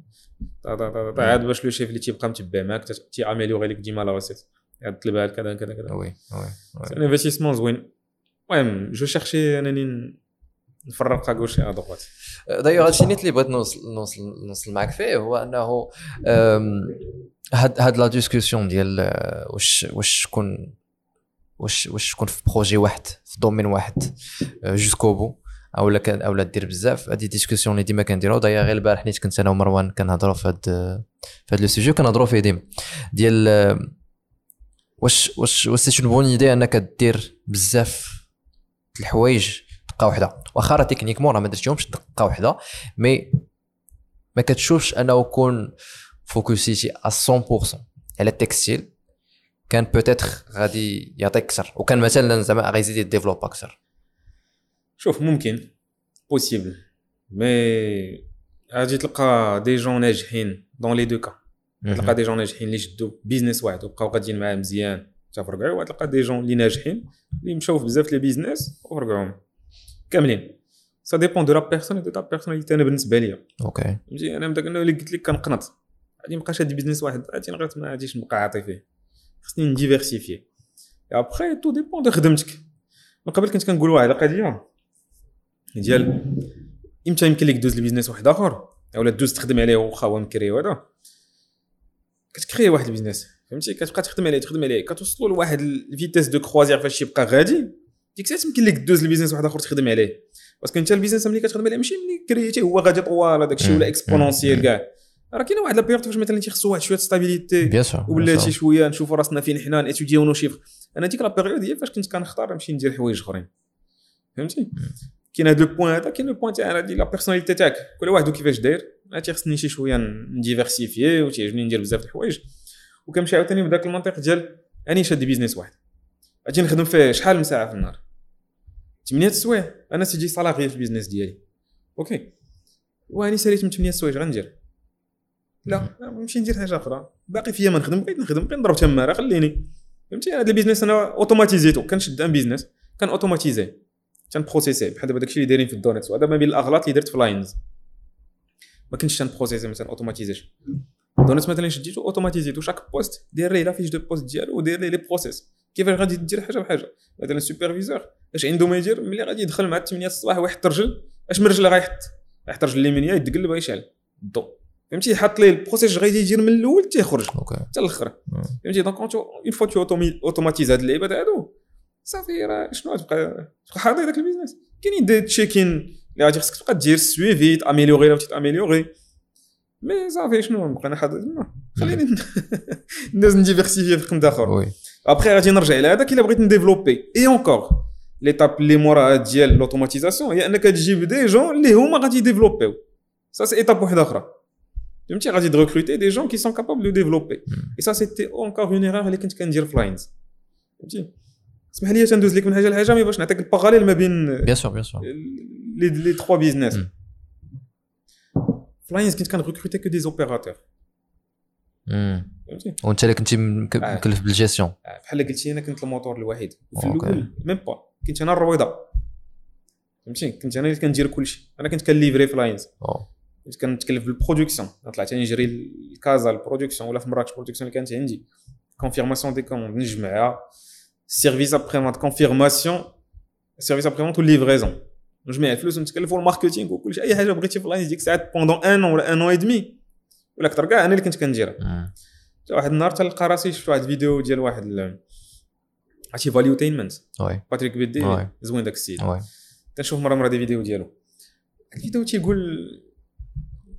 S2: عاد باش le chef اللي تيبقى متبع معاك تي améliorer لك ديما la recette طلبها كذا كذا كذا.
S1: oui oui
S2: c'est un investissement زوين. المهم je cherchais انني نفرق gauche à droite
S1: d'ailleurs هادشي نيت اللي بغيت نوصل نوصل نوصل معاك فيه هو أنه هاد هاد la discussion ديال واش واش شكون واش واش تكون في projet واحد في domaine واحد jusqu'au bout اولا كان اولا دير بزاف. هادي discussion اللي ديما كنديرو. دايا غير البارح نيت كنت أنا ومروان كنهضروا في هاد في هاد le sujet كنهضروا فيه ديما. ديال واش واش واش c'est bonne idée أنك دير بزاف الحوايج دقة واحدة واخا راه techniquement راه ما درتيهمش دقة واحدة mais ما كتشوفش أنه كون focus يتي 100% على ال textile كان peut-être غادي يعطيك أكثر. وكان مثلا زعما غيزيد ي développe أكثر.
S2: شوف ممكن possible mais غادي تلقى des gens ناجحين dans les deux cas تلقى des gens ناجحين اللي شدوا business واحد وبقاو غاديين معاه مزيان تفرقعوا. وتلقى des gens اللي ناجحين اللي مشاو في بزاف les business وفرقعوهم. كاملين. ça dépend de la personne de ta personnalité أنا بالنسبة ليا.
S1: أوكي
S2: فهمتي؟ أنا من داك اللي قلت لك كنقنط. غادي نبقى شاد business واحد غادي غير ما غاديش نبقى عاطي فيه خصني ن diversifier après tout dépend de خدمتك. من قبل كنت كنقول واحد القضية ديال إمتى يمكن لك دوز ل business واحد آخر؟ ولا دوز تخدم عليه واخا هو مكري وهذا. كتكري واحد ال business فهمتي؟ كتبقى تخدم عليه تخدم عليه. كتوصلوا لواحد ال vitesse de croisière فاش يبقى غادي. ديك الساعة يمكن لك دوز ل business واحد آخر تخدم عليه. parce que انت ال business ملي كتخدم عليه ماشي ملي créer يتي هو غادي طوال هذاك الشيء ولا exponentiel كاع. راه كاينة واحد la période فاش مثلا تيخصو واحد
S1: شوية stabilité
S2: ولا شي شوية نشوفوا راسنا فين حنا ناتيديو نو شيفر أنا ديك la période هي فاش كنت كنختار نمشي ندير حوايج أخرين. فهمتي؟ كاين هذا le point هذا كاين le point تاع la personnalité تاعك كل واحد كيفاش داير أنا تيخصني شي شوية ن diversifier وتيعجبني ندير بزاف د الحوايج وكنمشي عاوتاني بداك المنطق ديال اني شاد business واحد أجي نخدم فيه شحال من ساعه في النهار 8 سوايع أنا سيدي صلاغي في ال business ديالي أوكي واني ساليت من 8 سوايع غندير لا نمشي ندير حاجة أخرى باقي فيا ما نخدم بغيت نخدم بغيت نضرب تما راه خليني فهمتي هذا ال business أنا automatisé تو كنشد un business كان automatisé تن processer بحال دابا داكشي اللي دايرين في ال donuts وهذا ما بين الأغلاط اللي درت في لاينز. ما كنتش تن processer مثلا automatisation donuts مثلا شديتو automatisé تو chaque poste دير ليه la fiche de poste ديالو ودير ليه les process كيفاش غادي دير حاجة بحاجه مثلا ال superviseur اش عنده ما يدير ملي غادي يدخل مع 8 الصباح ويحط رجل اش من رجل غيحط؟ يحط رجل اليمينيه يتقلب غيشعل الضو فهمتي؟ يحط ليه ال process غادي يدير من الأول تيخرج حتى الأخر. فهمتي؟ donc une fois tu automatises هاد اللعيبات هادو صافي راه شنو تبقى تبقى حاضر داك ال business. كاينين des checkings اللي غادي خصك تبقى دير suivi t'améliores là t'améliores mais صافي شنو نبقى أنا حاضر خليني ندوز ن diversifier في خدمه آخر.
S1: وي.
S2: ابخي غادي نرجع إلى هذاك إلا بغيت ن développer. et encore l'étape اللي موراها ديال l'automatisation هي انك تجيب des gens اللي هما غادي ي développer و ça c'est étape واحدة أخرى فهمتي غادي ت recruter des gens qui sont capables de développer et ça c'était encore une erreur اللي كنت كندير في لاينز فهمتي اسمح لي تندوز لك من حاجة لحاجة mais باش نعطيك ال parallèle ما بين
S1: bien sûr bien sûr
S2: les les trois business
S1: مم.
S2: في لاينز كنت كن recruter que des opérateurs فهمتي
S1: وانت اللي كنتي مك-
S2: آه.
S1: مكلف بالجيستيون
S2: آه، بحال قلتي أنا كنت الموتور الوحيد. وفي
S1: OK.
S2: الأول même pas كنت أنا الرويضة. فهمتي؟ كنت أنا اللي كندير كلشي أنا كنت كن livrer في لاينز
S1: أوه.
S2: كنت كنتكلف بال production طلعت نجري الكازا ال production ولا في مراكش ال production اللي كانت عندي. confirmation des commandes نجمعها service après-vente confirmation service après-vente و livraison نجمع الفلوس ونتكلفوا ال marketing وكلشي اي حاجة بغيتي في لاينز ديك الساعات pendant un an ولا un an et demi ولا أكثر كاع أنا اللي كنت كنديرها. جا واحد النهار تلقى راسي شفت واحد الفيديو ديال واحد عرفتي
S1: Valuetainment
S2: Patrick Bet-David
S1: oui.
S2: زوين داك السيد تنشوف مره مره des vidéos ديالو الفيديو تيقول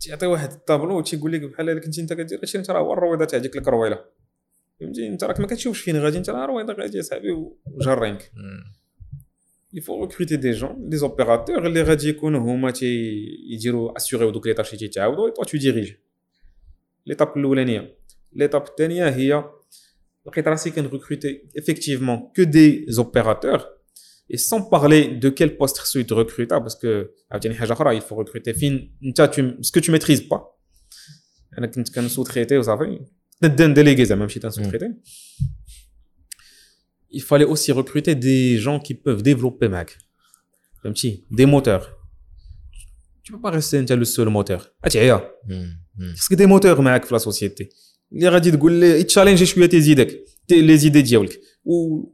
S2: تيعطي واحد الطابلو وتيقول لك بحال كنتي انت كدير هادشي انت راه هو الرويضه تاع ديك الكرويله فهمتي انت راك ما كتشوفش فين غادي انت راه رويضه غادي اصاحبي وجرينك.
S1: مم.
S2: il faut recruter des gens des opérateurs اللي غادي يكونوا هما تي يديروا assurer و دوك les tâches اللي تيتعاودوا toi tu diriges l'étape الاولانيه l'étape الثانية هي لقيت راسي كن recruter effectivement que des opérateurs Et sans parler de quel poste tu recrutes, parce que il faut recruter. fin, ce que tu maîtrises pas. أنا كنت كنسو-traiter وصافي. تندن délégué زعما مشيت sous-traiter. il fallait aussi recruter des gens qui peuvent développer معك فهمتي des moteurs. Tu peux pas rester انت le seul moteur. اتعيا خصك دي موتور معاك في لا سوسيتي اللي غادي تقول ليه يتشالنجي شوية تيزيدك les idées ديالك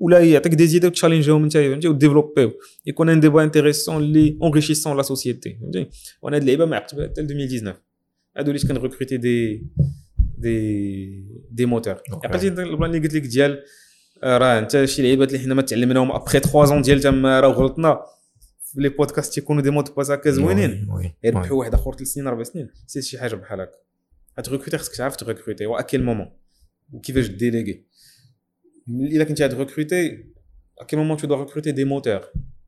S2: ولا يعطيك des idées وت challenger هم انت فهمتي و développer و يكون un débat intéressant اللي enrichissant la société فهمتي وأنا هاد اللعيبه ما عقدت بها حتى 2019 هادو اللي كن recruter des des des moteurs. عقلتي ال plan اللي قلت لك ديال راه انت شي لعيبات اللي حنا ما تعلمناهم après 3 ans ديال تما راه غلطنا. les podcasts تيكونوا des mots de passe هكا زوينين يربحوا واحد آخر 3 سنين 4 سنين. c'est شي حاجة بحال هكا. غت recruter خصك تعرف ت recruter و à quel moment وكيفاش déléguer إلا كنتي غتغوكروتي à quel moment tu dois recruter des moteurs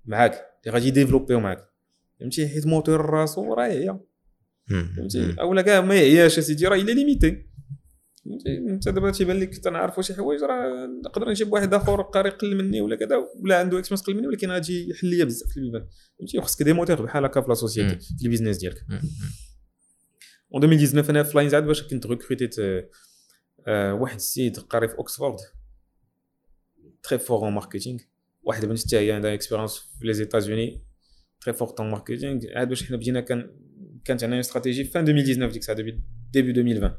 S2: معاك. اللي غادي ي développer و معاك. فهمتي؟ حيت موتور راسو راه يعيا. فهمتي؟ أولا كاع ما يعياش أسيدي راه إلا limité انت دابا تيبان لك تنعرفوا شي حوايج راه نقدر نجيب واحد آخر قاري قل مني ولا كذا ولا عنده expérience قل مني ولكن غادي يحل ليا بزاف في البيبان فهمتي؟ وخصك des moteurs بحال هكا في la société في ال business ديالك. en 2019 أنا في لاين عاد باش كنت recruté ت واحد السيد قاري في اوكسفورد très fort en marketing واحد بنت حتى هي عندها expérience في les États-Unis très forte en marketing عاد باش حنا بدينا كان كانت عندنا stratégie fin 2019 ديك الساعة début 2020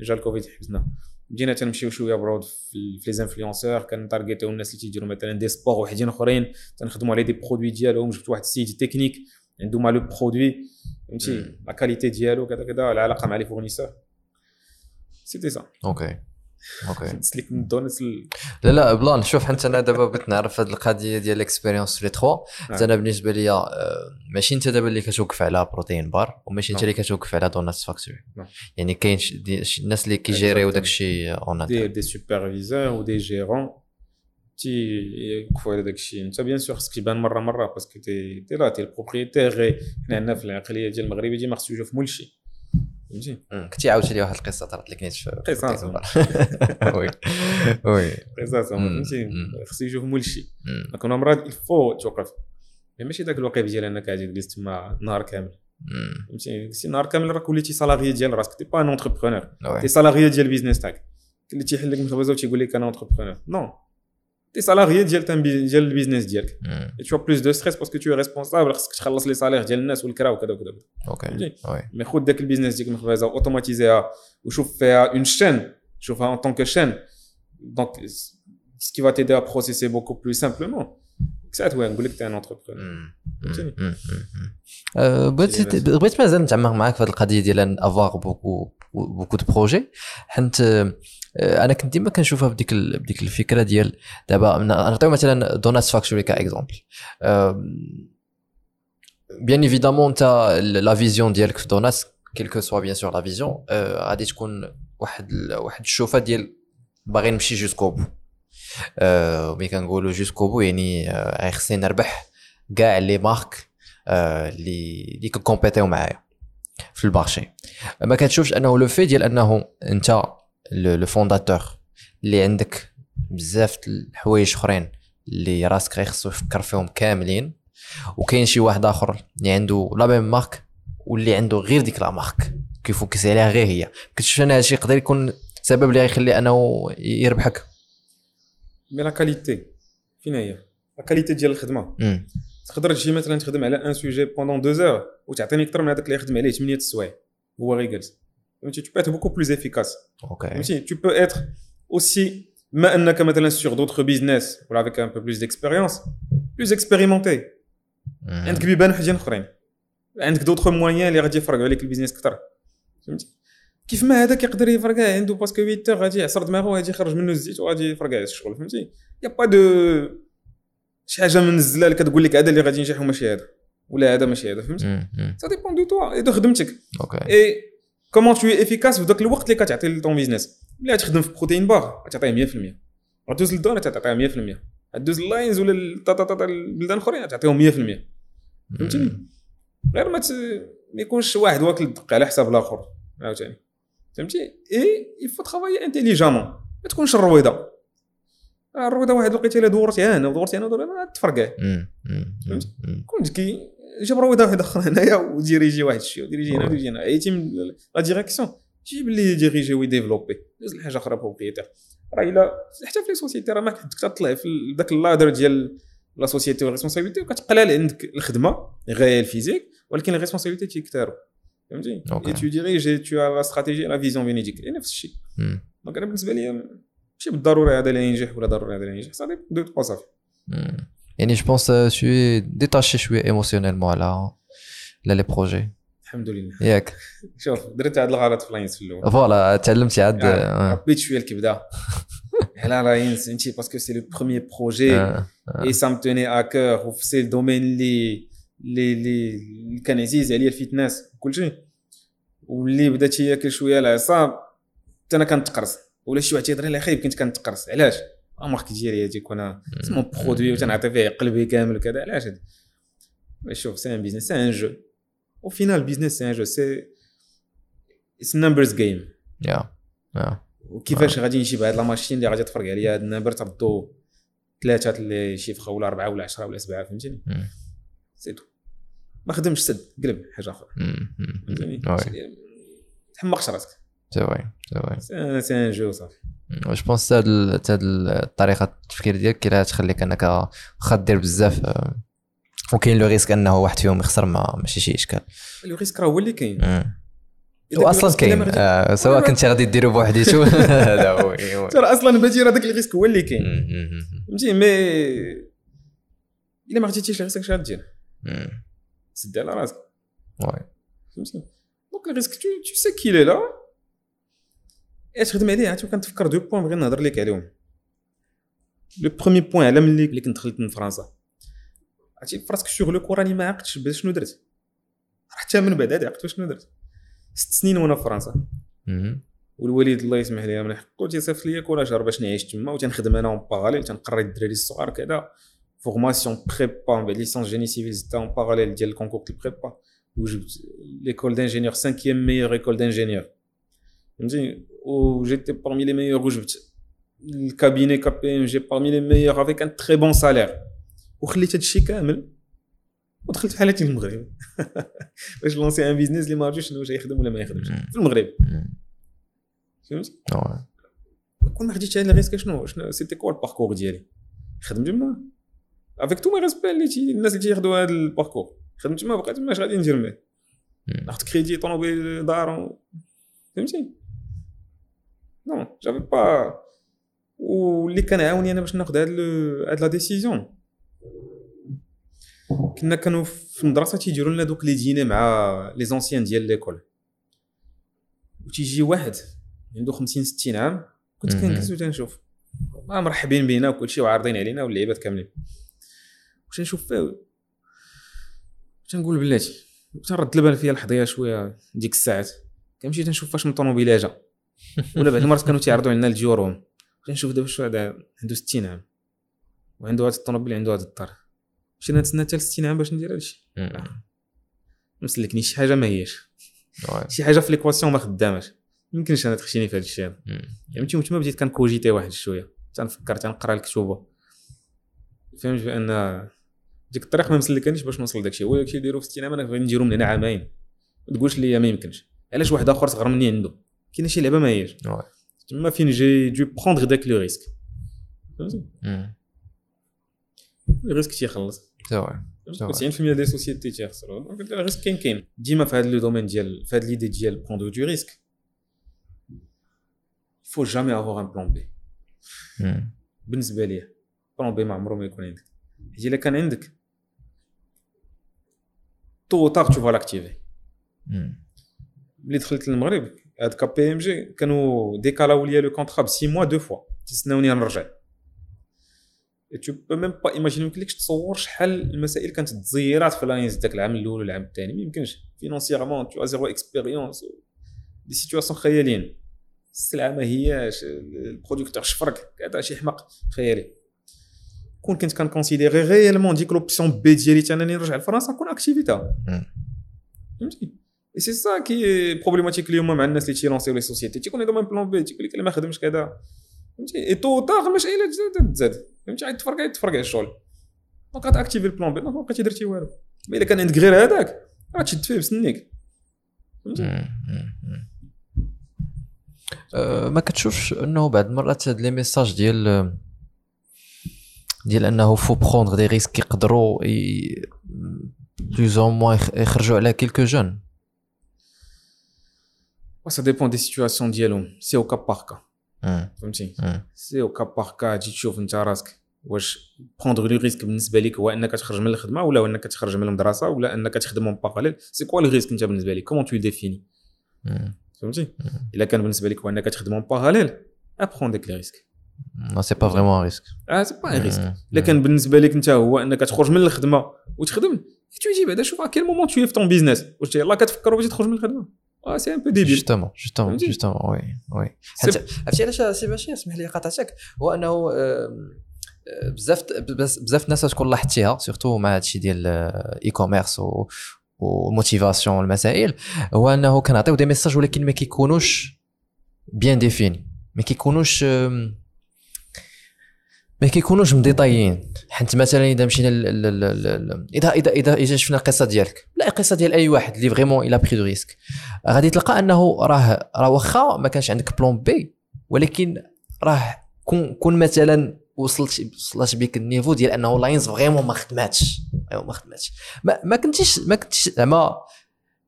S2: جا الكوفيد حبسنا بدينا تنمشيو شوية broad في les influenceurs كن targeter و الناس اللي تيديروا مثلا des sports وحدين اخرين تنخدموا على des produits ديالهم جبت واحد السيد تكنيك عنده le produit فهمتي la qualité ديالو كذا كذا العلاقه مع les
S1: fournisseurs c'était
S2: ça OK OK.
S1: لا لا plan شوف حتى أنا دابا بغيت نعرف هذه القضية ديال ال expérience في les trois حتى أنا بالنسبة ليا آه، ماشي أنت دابا اللي كتوقف على Protein Bar وماشي أنت اللي كتوقف على Donuts Factory يعني كاين الناس اللي كي gérer و داك الشيء اون
S2: دي des superviseurs و des gérants t'es على داك الشيء انت bien sûr خصك تبان مره مره parce que t'es t'es là t'es ال propriétaire حنا عندنا في العقليه ديال المغربي ديما خصو يشوف مول شي فهمتي؟
S1: كنتي عاودتي لي واحد القصة طرات لك نيت في
S2: قصص
S1: oui oui.
S2: قصص فهمتي؟ خصو يشوف مول شي كون مرات il faut توقف. ماشي داك الوقيف ديال أنك قاعد جلست تما نهار كامل. فهمتي؟ نهار كامل راك وليتي salarié ديال راسك. t'es pas un entrepreneur t'es salarié ديال ال business تاعك اللي تيحل لك مخبزه وتيقول لك أنا entrepreneur non t'es salarié ديال ديال ال business ديالك t'as plus de stress parce que t'es responsable خصك تخلص les salaires ديال الناس والكرا وكذا وكذا
S1: OK
S2: mais خذ داك ال business ديالك مخبزه automatisé ها وشوف فيها en chaîne شوفها en tant que chaîne donc ce qui va t'aider à processer beaucoup plus simplement. ساعات وين نقول لك t'es un entrepreneur
S1: بغيت بغيت مازال نتعمق معاك في هذه القضية ديال avoir beaucoup beaucoup de projets حيت أنا كنت ديما كنشوفها بديك بديك الفكرة ديال دابا نعطيو مثلا Donuts Factory comme exemple bien évidemment انت la vision ديالك في donuts quelle qu'elle soit bien sûr la vision غادي تكون واحد واحد الشوفة ديال باغي نمشي jusqu'au bout ملي كنقولوا jusqu'au bout يعني خصني نربح كاع les marques اللي اللي compéter و معايا في ال marché. ما كتشوفش أنه le fait ديال أنه أنت le fondateur اللي عندك بزاف الحوايج أخرين اللي راسك غيخصو يفكر فيهم كاملين وكاين شي واحد آخر اللي عنده la même marque واللي عنده غير ديك la marque كي focus عليها غير هي. كتشوف أنا هادشي يقدر يكون سبب اللي غيخلي أنه يربحك.
S2: mais la qualité فين هي la qualité ديال الخدمه تقدر تجي مثلا تخدم على un sujet pendant deux heures وتعطيني أكثر من هذاك اللي يخدم عليه 8 السوايع هو غير جالس فهمتي tu peux être beaucoup plus efficace.
S1: أوكي
S2: فهمتي tu peux être aussi ما انك مثلا sur d'autres business ولا avec un peu plus d'expérience plus expérimenté. عندك بيبان وحدين اخرين عندك دوطخ موان اللي غادي يفرقوا عليك البيزنس أكثر فهمتي كيف ما هذاك يقدر يفرقع عنده باسكو 8 غادي يعصر دماغه وغادي يخرج منه الزيت وغادي يفرقع الشغل فهمتي؟ يا با دو شي حاجة منزله اللي كتقول لك هذا اللي غادي ينجح وماشي هذا ولا هذا ماشي هذا فهمتي؟ سا ديبون دو توا اي دو خدمتك.
S1: أوكي
S2: اي كومون تو افيكاس في ذاك الوقت اللي كتعطي لطون بيزنس ملي غتخدم في بروتين بار غتعطيه 100% غدوز للدون تعطيها 100% غدوز اللاينز ولا البلدان الأخرين غتعطيهم 100% فهمتني غير ما ما يكونش واحد واكل الدق على حساب الآخر عاوتاني. فهمتي إي يفو ترافاي انتيليجامون ما تكونش الرويضة الروضه واحد لقيتها إلا دورتي أنا ودورتي أنا ودورتي أنا تفرقع
S1: مم. مم.
S2: فهمت؟
S1: مم.
S2: كنت كي جاب رويضة واحد اخر هنايا وديريجي واحد الشيء وديريجي هنا وديريجي هنا عيتي من لا ديريكسيون جيب اللي يديريجي ويديفلوبي دوز لحاجه أخرى بروبريتير راه إلا حتى في لي سوسيتي راه ما عندك تطلع في ذاك اللادر ديال لا سوسيتي والريسبونسابيلتي وكتقلال عندك الخدمة غير الفيزيك ولكن لي ريسبونسابيلتي تيكثروا فهمتي
S1: أوكي.
S2: اي تو ديريجي تو لا استراتيجي لا فيزيون بينيتيك نفس الشيء
S1: مم.
S2: دونك أنا بالنسبة لي ماشي بالضروري هذا اللي ينجح ولا ضروري هذا اللي ينجح صافي دو تخوا صافي
S1: مم. يعني je pense شوي détaché شوية émotionnellement على على les projets
S2: الحمد لله
S1: ياك
S2: شوف درت هاد الغلط في لاينس في الأول
S1: voilà تعلمتي عاد
S2: آه،
S1: آه.
S2: ربيت شوية الكبده على لاينس فهمتي parce que c'est le premier projet
S1: آه.
S2: et ça me tenait à cœur وفي c'est ال domaine اللي اللي اللي اللي كان عزيز عليا ال fitness وكلشي واللي بدات ياكل شوية العصاب حتى أنا كنتقرص ولا شي واحد تيهضر لي خايب كنت كنتقرص علاش؟ امارك ديالي هادي كون سمون برودوي وتنعطي فيه قلبي كامل وكذا. علاش هادي؟ شوف سي ان بيزنس سي ان جو. Au final البيزنس سي ان جو سي اتس نمبرز جيم
S1: يا يا.
S2: وكيفاش غادي نجيب هاد لا ماشين اللي غادي تفرق عليا؟ هاد النمبر تردو ثلاثة اللي شيفخه ولا أربعة ولا عشرة ولا سبعة فهمتيني. سي تو ما خدمش سد قلب
S1: حاجة أخرى.
S2: فهمتيني
S1: وما
S2: تحمقش راسك
S1: c'est vrai
S2: c'est c'est un jeu صافي
S1: je pense هاد هاد الطريقة التفكير ديالك كي تخليك أنك واخا دير بزاف آه، وكاين le risque أنه واحد فيهم يخسر ما ماشي شي إشكال
S2: le risque راه هو اللي كاين. إذا
S1: واصلا كاين آه، سواء كنتي غادي ديرو بوحديتو هذا هو.
S2: ترى أصلا بدير هذاك ال risque هو اللي كاين.
S1: مم.
S2: فهمتي mais إلا ما خديتيش الريسك اش غادير. سد على راسك
S1: وي
S2: فهمتي دونك الريسك تو تو سي كي لي لا إيه تخدم عليه عاد كنتفكر دو بوين بغيت نهضر لك عليهم لو بروميي بوين على ملي ملي كنت دخلت من فرنسا عرفتي كور راني ما عقتش شنو درت حتى من بعد عاد عقلت شنو درت ست سنين وأنا في فرنسا. والوالد الله يسمح ليه من حقه تيصيفط ليا شهر باش نعيش تما وتنخدم أنا اون باراليل تنقري الدراري الصغار كذا فورماسيون بريبا من بعد ليسونس جيني سيفيل زدتها اون باراليل ديال الكونكور ديال البريبا وجبت ليكول دانجينيور سانكيام ميور ايكول دانجينيور فهمتي وجيتي بارمي لي ميور وجبت الكابيني كا بي ام جي بارمي لي ميور افيك ان تري بون سالير وخليت هادشي كامل ودخلت في حالتي المغرب باش لونسي ان بيزنس اللي ما عرفتش شنو واش يخدم ولا ما يخدمش
S1: مم.
S2: في المغرب
S1: مم.
S2: فهمت
S1: وي.
S2: كون ما خديتش هاد الريسك شنو شنو سيتي كوا الباركور ديالي خدم تما افيك تو مي ريسبي اللي تي الناس اللي تياخذوا هذا الباركور خدم تما بقى تما اش غادي ندير معاه. ناخذ كريدي طوموبيل دار فهمتي نو جافي با واللي كان عاوني أنا باش ناخذ هاد هاد لا ديسيزيون كنا كانوا في المدرسة تيديروا لنا دوك لي ديني مع لي زونسيان ديال ليكول وتيجي واحد عنده 50 60 عام كنت. كنجلس وتنشوف ما مرحبين بينا وكلشي وعارضين علينا واللعيبات كاملين واش نشوف فيه تنقول بلاتي تنرد البال فيها الحظيه شوية ديك الساعات. كنمشي تنشوف فاش من طوموبيله جا ولا بعض المرات كانوا تيعرضوا علينا الجيورهم تنشوف دابا شو هذا عنده 60 عام. وعنده هذا الطوموبيل عنده هذا الدار. مشينا نتسنى حتى ل 60 عام باش ندير هادشي.
S1: مم.
S2: مسلكني شي حاجة ما هياش. شي حاجة في ليكواسيون ما خداماش. يمكنش أنا تخشيني في هذا. الشيء. فهمتي وتما بديت كنكوجيتي واحد شوية. تنفكر تنقرا الكتوبه فهمت بأن ديك الطريق ما مسلكانيش باش نوصل داكشي هو داكشي ديرو في 60 عام أنا بغيت نديرو من هنا عامين. ما تقولش لي ما يمكنش. علاش واحد آخر صغر مني عنده؟ كاينة شي لعبة ما هياش. تما فين جي دو بروندر داك لو ريسك فهمتي. الريسك تيخلص
S1: سي فري صح.
S2: 90% ديال السوسيتي تيخسروا دونك الريسك كاين كاين. ديما في هذا لو دومين ديال في هذه ليدي ديال بروندر دو ريسك فو جامي افوار ان بلان بي. بالنسبة ليا بلان بي ما عمره ما يكون عندك. حيت إلا كان عندك تو تار تو لاكتيفي. ملي دخلت للمغرب هاد كا بي ام جي كانوا ديكالاو ليا لو كونترا ب 6 موا دو فوا تيستناوني نرجع tu peux même pas imaginer يمكنلكش تصور شحال المسائل كانت تزيرات في لاينز داك العام الأول والعام الثاني ما يمكنش financièrement tu zéro expérience des situations خياليين السلعه ما هياش ال producteur شفرك كذا شي حماق خيالي كون كنت كن considérer réellement ديك l'option B ديالي تا انني نرجع لفرنسا نكون activé
S1: تها.
S2: فهمتي؟ et c'est ça qui est problématique اليوم مع الناس اللي تي lancer و les sociétés تيكون عندهم un plan B تيقول لك الا ما خدمش كذا. فهمتي؟ اي تو طاغ المشاكل تزاد تزاد فهمتي؟ عاد تفرقع تفرقع الشغل. donc غات activer ال plan B donc ما بقيتي درتي والو. ما إلا كان عندك غير هذاك غتشد فيه بسنيك فهمتي.
S1: أه، ما كتشوفش أنه بعض المرات هاد les messages ديال ديال انه faut prendre des risques يقدروا plus ou moins يخرجوا على quelques jeunes
S2: ça dépend des situations ديالهم c'est au cas par cas فهمتي c'est au cas par cas تجي تشوف انت راسك واش prendre le risque بالنسبة لك هو إنك تخرج من الخدمة ولا إنك تخرج من المدرسة ولا إنك تخدم en parallèle c'est quoi le risque أنت بالنسبة لك؟ comment tu définis فهمتي إلا كان بالنسبة لك هو إنك تخدم en parallèle à prendre ديك les risques
S1: non c'est pas vraiment risque
S2: آه c'est pas un risque الا كان بالنسبة لك انت هو انك تخرج من الخدمة وتخدم تو جي بعدا شوف quel moment tu fais ton business واش يلاه كتفكر باش تخرج من الخدمة. آه c'est un peu
S1: débile justement
S2: justement؟
S1: justement oui oui حتى عرفتي علاش سي باشي اسمح لي قاطعتك هو انه بزاف بزاف الناس تكون لاحظتيها surtout مع هادشي ديال e-commerce وال motivation والمسائل هو انه كنعطيو des messages ولكن ما كيكونوش bien définis ما كيكونوش ما كيكونوش مديطايين. حيت مثلا إذا مشينا اذا اذا اذا إذا شفنا القصة ديالك. لا القصة ديال أي واحد اللي vraiment il a pris de risques غادي تلقى أنه راه راه واخا ما كانش عندك plan B ولكن راه كون كون مثلا وصلت وصلت بك ال niveau ديال أنه لاينز vraiment ما خدماتش. ايوا ما خدماتش. ما, ما كنتيش ما كنتيش زعما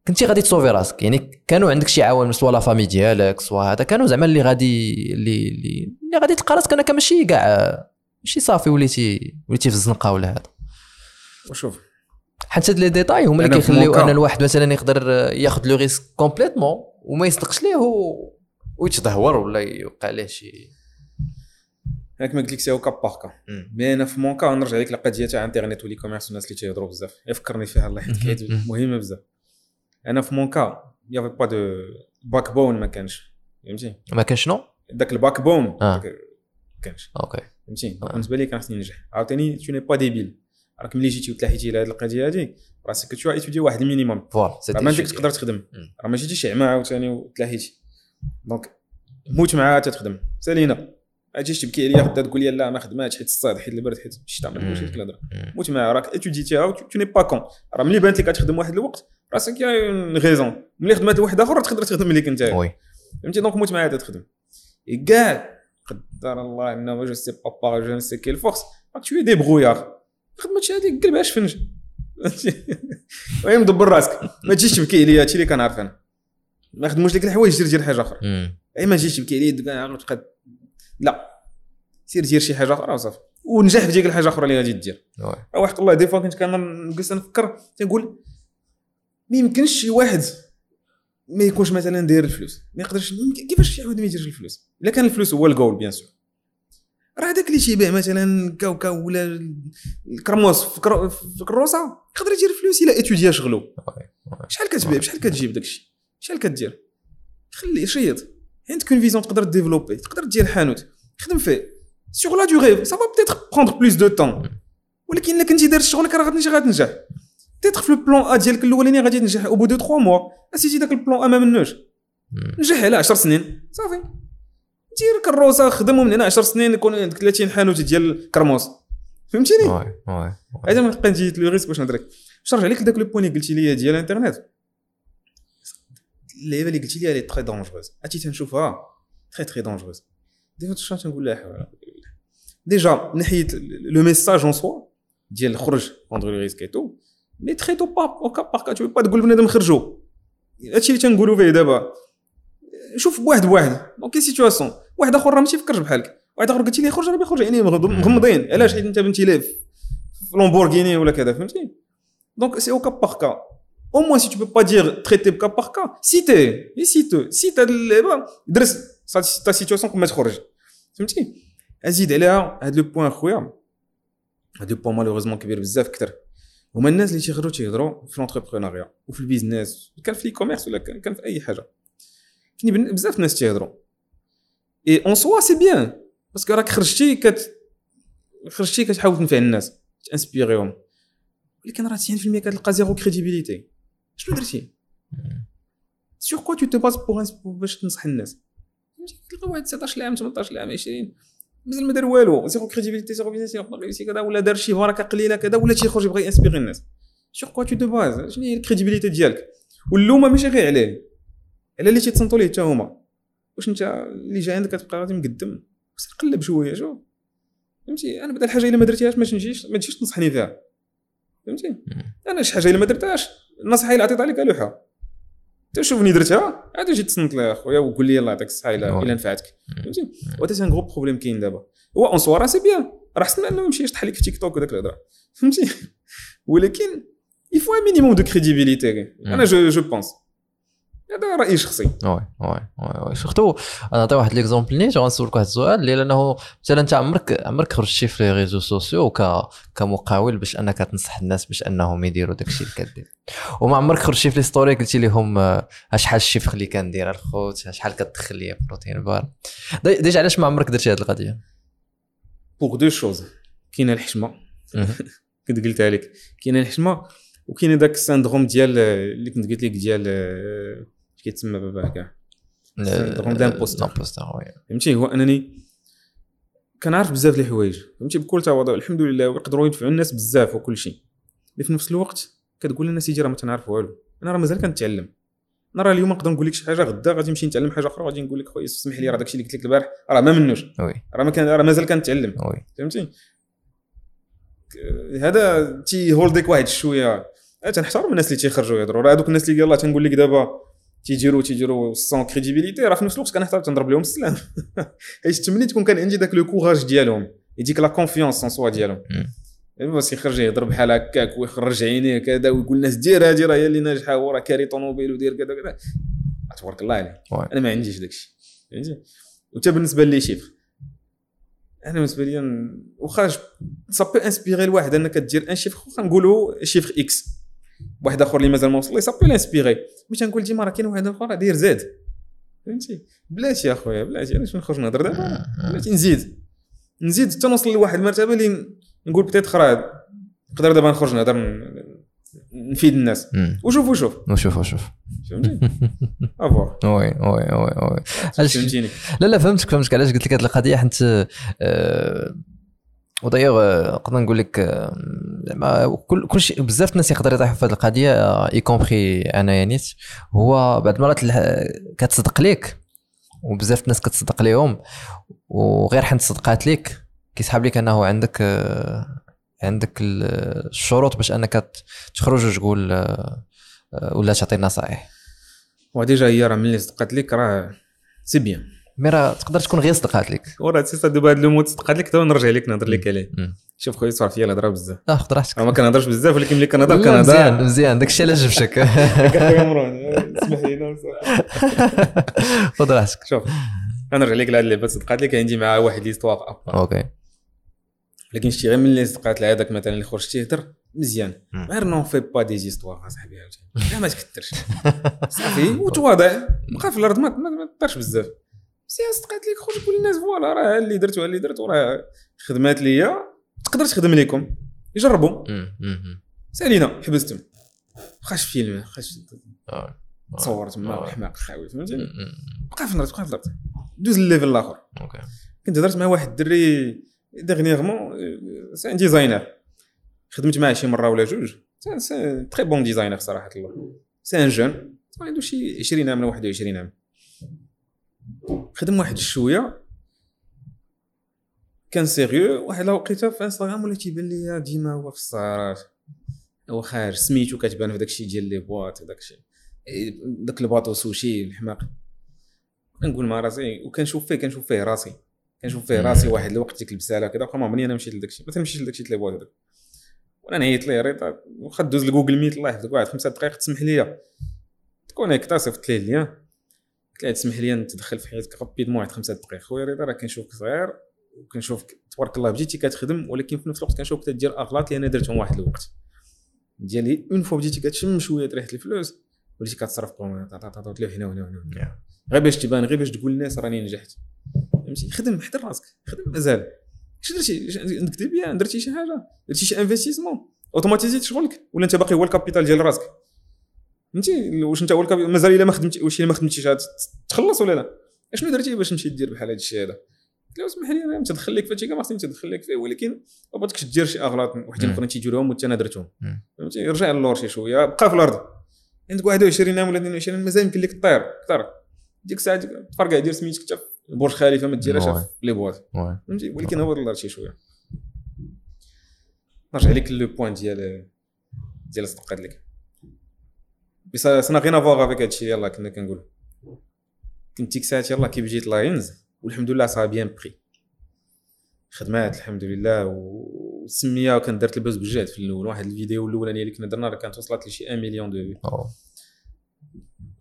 S1: كنتي غادي تصوفي راسك. يعني كانوا عندك شي عوامل soit la famille ديالك soit هذا كانوا زعما اللي غادي اللي اللي, غادي تلقى راسك. انك ماشي كاع ماشي صافي وليتي وليتي في الزنقة ولا هذا.
S2: وشوف.
S1: حتى هاد les détails هما اللي كيخليو. أن الواحد مثلا يقدر ياخذ le risque complètement وما يصدقش ليه و... ويتدهور ولا يوقع ليه شي.
S2: هاك ما قلت لك c'est cas par mais أنا في mon cas نرجع لك القضية تاع انترنت و l'e-commerce والناس اللي تيهضروا بزاف. يفكرني فيها الله حيت حكايات
S1: مهم.
S2: مهمة بزاف. أنا في mon cas y avait pas de backup ما كانش. فهمتي؟
S1: ما كان شنو؟
S2: داك ال backup
S1: آه.
S2: كانش.
S1: OK.
S2: فهمتي
S1: آه.
S2: بالنسبة لي كان خصني ننجح عاوتاني tu n'es pas débile. راك ملي جيتي وتلاحيتي لهاد القضية هادي راسك tu étudies واحد ال
S1: minimum.
S2: voilà ما عندك تقدر تخدم. راه ما جيتيش عمى عاوتاني وتلاحيتي. donc موت معاها تتخدم سالينا. ما تجيش تبكي عليا غدا تقول لي لا ما خدماتش حيت الصهد حيت البرد حيت الشتاء ما نقولش هاد الهضره موت معاها راك étudié تيها tu n'es pas con. راه ملي بانت لك غتخدم واحد الوقت راسك يا غيزون ملي خدمات واحد آخر تقدر تخدم ملي كنت
S1: وي.
S2: فهمتي؟ دونك موت معاها تخدم. كاع قدر الله إنه جو سي با با جو سي كيل فورس راك تو دي بغويار خدمتش هذيك قلبها شفنج المهم دبر راسك. ما تجيش تبكي عليا هادشي اللي كنعرف أنا. ما خدموش لك الحوايج دير دير حاجة أخرى. اي ما تجيش تبكي عليا تبقى لا. سير دير شي حاجة أخرى وصافي. ونجح في ديك الحاجة الاخرى اللي غادي دير. واحد الله des fois كنت كنجلس نفكر تنقول ما يمكنش شي واحد ما يكونش مثلا داير الفلوس. ما يقدرش كيفاش شي واحد ما يديرش الفلوس؟ إلا كان الفلوس هو ال goal bien sûr راه داك اللي تيبيع مثلا كاوكاو ولا الكرموس في كرو- في كروسه يقدر يدير فلوس إلا étudié شغلو شحال كتبيع؟ شحال كتجيب داكشي شحال كدير؟ خليه شيط عندك une vision تقدر développer تقدر دير حانوت. خدم فيه. sur la durée ça va peut-être prendre plus de temps ولكن إلا كنتي داير شغلك راه غادي غتنجح. peut-être في ال plan A ديالك الاولاني غادي تنجح au bout de 3 mois et si t'es داك ال plan A ما منوش نجح على 10 سنين صافي دير كروسه خدم ومن هنا 10 سنين يكون عندك 30 حانوت ديال الكرموس فهمتيني
S1: oui oui
S2: هذا ما نجي le risque باش نهضر لك باش نرجع لك لذاك le point اللي قلتي لي ديال الانترنت اللعيبه اللي قلتي لي لي تري دونجوز عرفتي تنشوفها تري تري دونجوز ديما تشوفها تنقول بالله. ديجا من ناحيه لو ميساج اون سوا ديال خرج كونتر لو ريسك اي تو مي تري تو با أو كا بار كا تو با تقول بنادم خرجوا هادشي اللي تنقولوا فيه دابا شوف بواحد بواحد دونك كي سيتواسيون واحد اخر راه ماشي فكرش بحالك واحد اخر قلتي لي خرج راه بيخرج يعني مغض- مغمضين علاش حيت انت بنتي ليه في في لومبورغيني ولا كذا فهمتي دونك c'est au cas par cas au moins si tu peux pas dire traiter cas par cas citer et cite cite اللعبه درس ta situation كما تخرج فهمتي ازيد عليها هاد le point خويا هاد le point malheureusement كبير بزاف كثر هما الناس اللي تيخرجوا تيهضروا في l'entrepreneuriat وفي ال business كان في commerce ولا كان في أي حاجة. كاين بن- بزاف الناس تيهضروا et en soi c'est bien parce que راك خرجتي كت خرجتي كتحاول تنفع الناس تا inspire يهم ولكن راه 90% كتلقى zéro crédibilité شنو درتي؟ sur quoi tu te bases pour باش تنصح الناس؟ تلقى واحد 19 عام 18 عام 20 مازال ما دار والو zéro crédibilité zéro business كذا ولا دار شي بركه قليله كذا ولا تيخرج يبغي ي inspirer الناس. sur quoi tu te bases شنو هي ال crédibilité ديالك؟ واللومة ماشي غير عليه. على اللي تيتصنتوا ليه حتى هما. واش انت اللي جاي عندك كتبقى غادي مقدم؟ خصك تقلب شوية شوف فهمتي؟ أنا بعدا الحاجة إلا ما درتيهاش ما تجيش ما تجيش تنصحني فيها. فهمتي؟ أنا شي حاجة إلا ما درتهاش النصيحة اللي عطيتها لك لوحها انت شوفني درتها عاد جي تصنت لي اخويا وقول لي الله يعطيك الصحه الا الا نفعتك فهمتي وهذا un gros problème كاين دابا هو en soi راه c'est bien راه حسن انه ما يمشيش يطيح لك في تيك توك وداك الهضره فهمتي ولكن il faut un minimum de crédibilité أنا je je pense هذا راي شخصي.
S1: oui oui oui surtout أنا نعطي واحد l'exemple نيت غنسولك واحد السؤال اللي لأنه مثلا أنت عمرك عمرك خرجتي في les réseaux sociaux ك كمقاول باش أنك تنصح الناس باش أنهم يديروا داكشي اللي كدير. وما عمرك خرجتي في les stories قلتي لهم آه، شحال ال chiffre اللي كندير الخوت شحال كتدخل لي protein bar. déjà علاش ما عمرك درتي هذه القضية؟
S2: pour deux choses كاينة الحشمة. كنت قلتها لك كاينة الحشمة وكاين داك ال syndrome ديال اللي كنت قلت لك ديال آه، كيتسمى بابا كاع syndrome d'imposteur فهمتي؟ هو أنني كنعرف بزاف د الحوايج فهمتي؟ بكل تواضع الحمد لله ويقدروا ينفعوا الناس بزاف وكل شيء. اللي في نفس الوقت كتقول للناس يجي راه ما تنعرف والو. أنا راه مازال كنتعلم. أنا راه اليوم نقدر نقول لك شي حاجة غدا غادي نمشي نتعلم حاجة أخرى غادي نقول لك خويا اسمح لي راه داكشي اللي قلت لك البارح راه ما منوش. راه ما كان راه مازال كنتعلم. فهمتي؟ هذا تي hold يك واحد شوية. تنحترم الناس اللي تيخرجوا يهضروا. راه هذوك الناس اللي يلاه تنقول لك دابا تيجيروا تيديروا sans crédibilité. راه في نفس الوقت كنحتاج تنضرب لهم السلام. حيت تمنيت تكون كان عندي داك le courage ديالهم. يديك la confiance en soi ديالهم. بس يخرج يهضر بحال هكاك ويخرج عينيه كذا ويقول الناس دير هادي راه هي اللي ناجحة وراه كاري طوموبيل ودير كذا كذا. تبارك الله عليه أنا ما عنديش داكشي. فهمتي؟ وتا بالنسبة les chiffres أنا بالنسبة لي واخا ça peut inspirer الواحد إنك دير un chiffre واخا نقولوا chiffre X واحد آخر اللي مازال ما وصل ça peut l'inspirer ملي تنقول ديما راه كاين واحد آخر داير زاد. فهمتي؟ بلاتي يا خويا بلاتي علاش نخرج نهضر دابا؟ بلاتي نزيد. نزيد حتى نوصل لواحد المرتبة اللي نقول بتيت راه نقدر دابا نخرج نهضر نفيد الناس. وشوف وشوف.
S1: وشوف وشوف.
S2: فهمتي؟ افوار
S1: oui oui oui oui. فهمتيني. لا لا فهمتك فهمتك. علاش قلت لك هذه القضية؟ حيت أه ودايوغ نقدر نقول لك زعما كل كل شيء بزاف الناس يقدر يطيحوا في هذه القضية y compris أنا يعني هو بعض المرات كتصدق ليك وبزاف الناس كتصدق ليهم وغير حين تصدقات ليك كيسحب لك أنه عندك عندك الشروط باش أنك تخرج وتقول ولا تعطي نصائح.
S2: و déjà هي راه ملي صدقات لك راه c'est bien
S1: mais راه تقدر تكون غير صدقات لك
S2: وراه c'est دابا هاد le mot صدقات لك دابا نرجع لك نهضر لك عليه. شوف خويا صار فيا الهضره بزاف.
S1: آه خذ راحتك.
S2: ما كنهضرش بزاف ولكن ملي كنهضر كنهضر.
S1: مزيان مزيان. داكشي علاش جبتك
S2: اسمح لي
S1: خذ راحتك.
S2: شوف غنرجع لك لهاد اللعبة صدقات لك عندي مع واحد l'histoire
S1: OK.
S2: لكن شتي غير ملي صدقات لهذاك مثلا اللي خرج تيهضر مزيان. غير non fais pas des histoires أصاحبي عاوتاني. ما تكثرش صافي وتواضع. بقى في الأرض ما تطرش بزاف. سياس قالت لك خرج قول للناس voilà راه اللي درت اللي درت وراه خدمات ليا. تقدر تخدم لكم يجربوا سالينا حبستم بقاش filme بقاش تصور تما حماق خاوي فهمتي؟ بقى في الأرض بقى في الأرض دوز ال level الآخر. كنت هضرت مع واحد الدري dernièrement c'est un designer. خدمت معاه شي مرة ولا جوج. c'est très bon designer صراحة الله. c'est un jeune. عنده شي 20 عام ولا 21 عام. خدم واحد الشويه كان sérieux واحد الوقيته في انستغرام ولا تيبان لي ديما هو في السهرات هو خارج سميتو كتبان في داكشي ديال les boîtes وداكشي داك ال bateau سوشي الحماق. نقول مع راسي وكنشوف فيه كنشوف فيه راسي. كنشوف فيه راسي واحد الوقت ديك البساله كذا واخا ما عمرني أنا مشيت لداكشي ما تمشيش لداكشي les boîtes هذاك. وأنا نعيط ليه ريت واخا دوز ل Google Meet الله يحفظك واحد خمسة دقائق تسمح لي ت connecta صيفط ليه له تسمح لي نتدخل في حياتك rapidement واحد خمسة دقائق خويا رضا راه كنشوفك صغير وكنشوفك تبارك الله بديتي كتخدم ولكن في نفس الوقت كنشوفك تدير أغلاط اللي أنا درتهم واحد الوقت. ديالي une fois بديتي كتشم شوية ريحه الفلوس وليتي كتصرف له هنا وهنا وهنا. غير باش تبان غير باش تقول للناس راني نجحت. فهمتي؟ خدم حضر راسك خدم مازال. اش درتي؟ عندك bien؟ درتي شي حاجة؟ درتي شي investissement automatisé ت شغلك؟ ولا أنت باقي هو ال capital ديال راسك؟ فهمتي واش أنت هو مازال إلا ما خدمتي واش إلا ما خدمتيش تخلص ولا لا؟ أشنو درتي باش تمشي دير بحال هذا الشيء هذا؟ قلت له اسمح لي أنا متدخل لك في هادشي كاع ما خصني نتدخل لك فيه ولكن ما بغيتكش دير شي أغلاط وحدين. أخرين تيديروهم وأنت أنا درتهم. فهمتي؟ رجع للور شي شوية بقى في الأرض. عندك 21 عام ولا 22 مازال يمكن لك طير أكثر ديك الساعة تفرقع دير سميتك حتى في برج خليفة ما ديرهاش. في les
S1: boîtes
S2: فهمتي؟ ولكن هو الأرض شي شوية. نرجع لك le point ديال ديال صدقات لك parce que ça n'a rien à voir avec هادشي يلاه كنا كنقول كنت ديك الساعات يلاه كي بجيت لاينز والحمد لله ça a bien pris خدمات الحمد لله والسميه وكان درت ال buzz بجهد في الأول. واحد الفيديو الأولانية اللي كنا درنا راه كانت وصلت لشي 1 million de
S1: vues.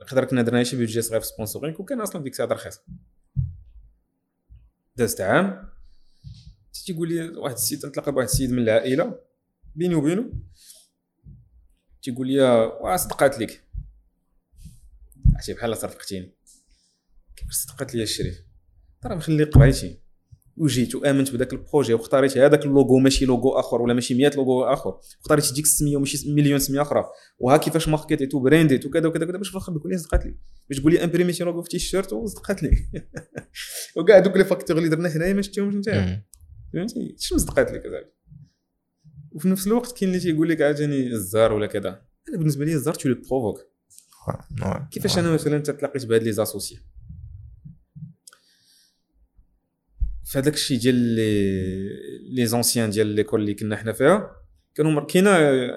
S2: نقدر كنا درنا شي budget صغير في sponsoring وكان أصلا ديك الساعة رخيص دازت عام. تيقول لي واحد السيد نتلاقى بواحد السيد من العائلة. بيني وبينه تيقول لي واه صدقات لك عرفتي بحال صرفقتيني صدقات لي الشريف ترى مخلي قريتي وجيت وآمنت بداك ال projet واختاريت هذاك اللوغو ماشي لوغو آخر ولا ماشي 100 لوغو آخر. واختاريت ديك السمية وماشي مليون سمية أخرى. وها كيفاش ماركتيت وبرانديت وكذا وكذا وكذا باش في الآخر تقول لي صدقات لي. باش تقول لي imprimer شي لوغو في تيشيرت وصدقات لي. وكاع دوك les facteurs اللي درنا هنايا ما شفتيهمش انت. فهمتي؟ شنو صدقات لك كذلك؟ وفي نفس الوقت كاين اللي تيقول لك عاوتاني ال hasard ولا كذا. أنا بالنسبة لي le hasard tu le
S1: provoques.
S2: كيفاش. أنا مثلا تلاقيت بهاد les associés في هذاك الشيء ديال لي les anciens ديال l'école اللي كنا حنا فيها كانوا كاينة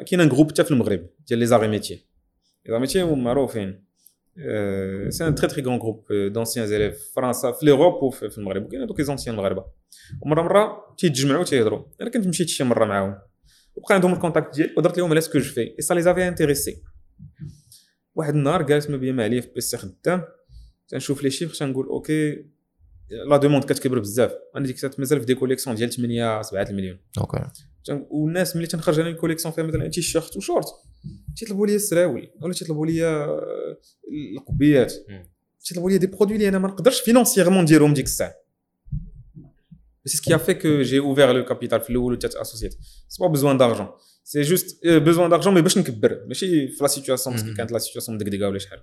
S2: كاينة groupe حتى في المغرب ديال les Arts et Métiers les Arts et Métiers هما معروفين. c'est un très très grand groupe d'anciens élèves في فرنسا في l'Europe وفي في المغرب وكاين دوك les anciens المغاربة. ومرة مرة تيتجمعوا تيهضروا. أنا كنت مشيت شي مرة معاهم. وبقى عندهم ال contact ديالي ودرت لهم على ce que je fais et ça les avait intéressés واحد النهار جالس ما بيا ما عليا في PC خدام تنشوف les chiffres تنقول ok la demande كتكبر بزاف أنا ديك الساعة مازال في des collections ديال 8 7 المليون ok والناس ملي تنخرج une collection فيها مثلا t-shirt و short تيطلبوا لي السراول ولا تيطلبوا لي القبيات. تيطلبوا لي des produits اللي أنا ما نقدرش financièrement نديرهم ديك الساعة c'est ce qui fait que j'ai ouvert le capital في الأول وتاسوسيت c'est pas besoin d'argent c'est juste besoin d'argent mais باش نكبر ماشي في la situation parce que
S1: مم.
S2: كانت la situation مدقدقه ولا شحال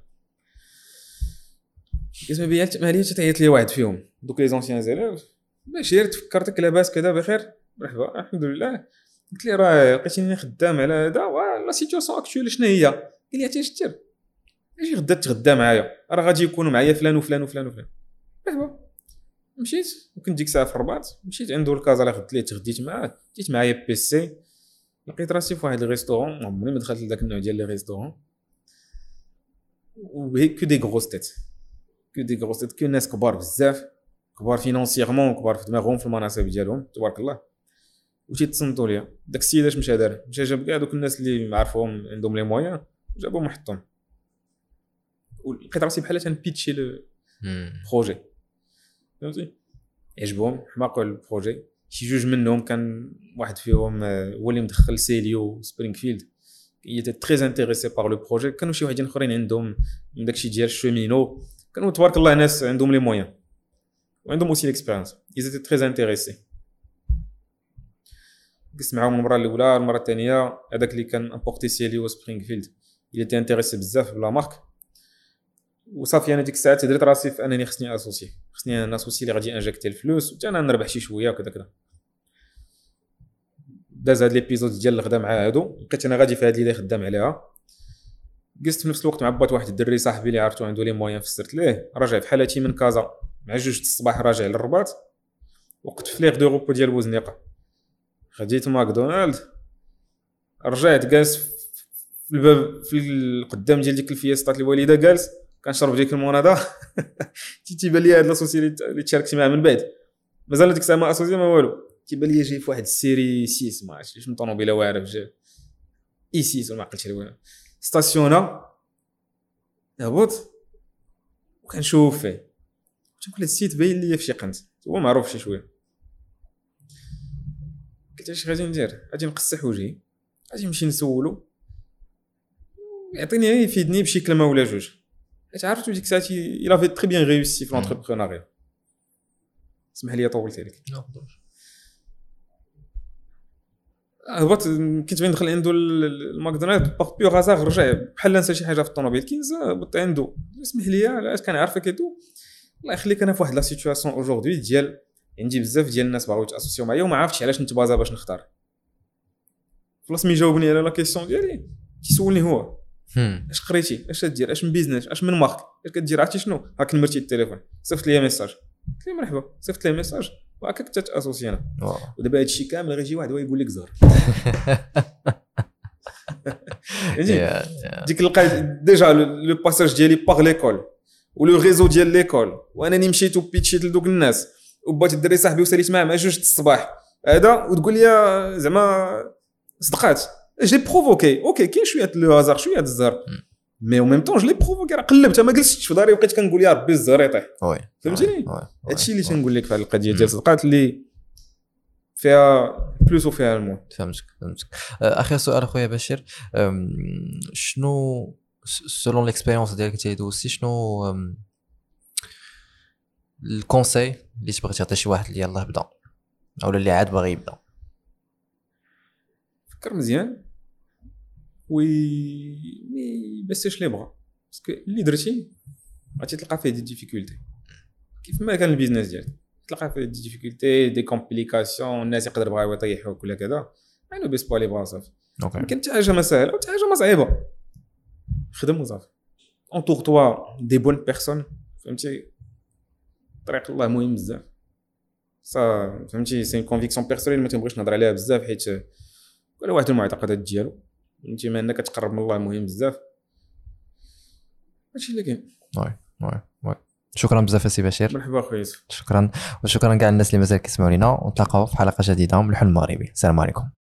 S2: كيسمى بيا ما عليا تعيط لي واحد فيهم دوك les anciens élèves بشير تفكرتك لاباس كذا بخير مرحبا الحمد لله قلت لي راه لقيتيني خدام على هذا la situation actuelle شنو هي قال لي عرفتي اش دير أجي غدا تغدى معايا راه غادي يكونوا معايا فلان وفلان وفلان وفلان مرحبا مشيت وكنت ديك الساعة في الرباط مشيت عنده الكازا اللي خدت ليه تغديت معاه جيت معايا PC لقيت راسي في واحد ال restaurant عمري ما دخلت لذاك النوع ديال les restaurants و y a que des grosses têtes que des grosses têtes que ناس كبار بزاف كبار financièrement كبار في دماغهم في المناصب ديالهم تبارك الله. وتيتصنتوا ليا. داك السيد اش مشى دار؟ مشى جاب كاع دوك الناس اللي معرفهم عندهم les moyens جابهم وحطهم ولقيت راسي بحال تنبيتشي
S1: le.
S2: projet. فهمتي؟ عجبهم حماقوا على ال projet. شي جوج منهم كان واحد فيهم آه، هو اللي مدخل Celio Springfield. Était très intéressé par le projet. كانوا شي واحدين أخرين عندهم داكشي ديال الشومينو كانوا تبارك الله ناس عندهم les moyens وعندهم aussi l'expérience étaient très intéressés. جلست معاهم المرة الأولى المرة الثانية هذاك اللي كان importé Celio Springfield. Il était intéressé بزاف par la marque وصافي أنا ديك الساعة درت راسي في أنني خصني associé خصني أنا associé اللي غادي injecter الفلوس وحتى أنا نربح شي شوية وكذا كذا. داز هاد l'épisode ديال الغدا مع هادو لقيت أنا غادي في هاد الليلة خدام عليها. جلست في نفس الوقت مع بات واحد الدري صاحبي اللي عرفتو عنده les moyens فسرت ليه راجع في حالتي من كازا مع جوج الصباح راجع للرباط وقفت في l'aire de repos ديال بوزنيقه خديت ماكدونالد رجعت جالس في الباب في القدام ديال ديك الفيستات الوالدة جالس. كنشرب ديك المونادا. تيبان لي هاد l'associé اللي تشاركت معاه من بعد. مازال ديك الساعة ما associé ما والو. تيبان لي جاي في واحد ال série 6 ما عرفتش شنو طوموبيله واعره جا إي 6 ما عقلتش عليه ستاسيونا. هبط وكنشوف فيه. تنقول هاد السيد باين ليا في شي قنت. هو معروف شي شوية. قلت اش غادي ندير؟ غادي نقصح وجهي. غادي نمشي نسولو. يعطيني يفيدني بشي كلمة ولا جوج. حيت عرفتو ديك الساعة il avait très bien réussi في l'entrepreneuriat. اسمح لي طولت عليك هبط كنت بغي ندخل عنده الماكدونالد باغ بيغ هازار رجع بحال نسى شي حاجة في الطوموبيل. كي نزل هبط عنده اسمح لي علاش كنعرفك ايتو الله يخليك أنا في واحد la situation aujourd'hui ديال عندي بزاف ديال الناس باغيو يتاسوسيو معايا وما عرفتش علاش نتبازا باش نختار. خلاص mais جاوبني على la question ديالي؟ تيسولني هو. اش قريتي؟ اش دير اش من business؟ اش من marque؟ اش كدير؟ عرفتي شنو؟ هاك نمرتي التليفون. صيفط لي message. قلت له مرحبا. صيفط لي message. وهكاك تتاسوسينا. ودابا هادشي كامل غيجي واحد هو يقول لك زهر. ديك لقيت déjà le passage ديالي par l'école و le réseau ديال l'école وانني مشيت وبيتشيت لدوك الناس. وبات الدري صاحبي وساليت معاه مع جوج الصباح؟ هذا وتقول لي زعما صدقات. j'ai provoqué ok كاين شوية le hasard شوية د الزهر mais en même temps j'ai provoqué راه قلبت. ما جلستش في داري وبقيت كنقول يا ربي الزهر يطيح. فهمتيني؟ هادشي اللي. تنقول لك في هذه القضية ديال الصدقات اللي فيها plus وفيها ال moins
S1: فهمتك فهمتك. آه، اخر سؤال أخويا بشير. شنو selon l'expérience ديالك انت دوزتي شنو ال conseil اللي تبغي تعطي شي واحد اللي يلاه بدا أو اللي عاد باغي يبدا؟
S2: فكر مزيان. oui ما يبيسيش les bras؟ parce que اللي درتي غادي تلقى فيه des difficultés كيف ما كان ال business ديالك. تلقى فيه des difficultés des complications الناس يقدر بغاو يطيحوك ولا كذا. et ne baisse pas les bras
S1: صافي.
S2: يمكن حتى حاجة ما سهلة وحتى حاجة ما صعيبة. خدم وصافي. entoure-toi des bonnes personnes فهمتي؟ طريق الله مهم بزاف. صا فهمتي؟ c'est conviction personnelle ما تنبغيش نهضر عليها بزاف حيت كل واحد المعتقدات ديالو. فهمتي؟ mais إنك تقرب من الله مهم بزاف. هادشي اللي كاين.
S1: وي وي وي شكرا بزاف سي بشير.
S2: مرحبا خويا
S1: شكرا. وشكرا كاع الناس اللي مازال كيسمعوا لينا. ونتلاقاو في حلقة جديدة من الحلم المغربي. السلام عليكم.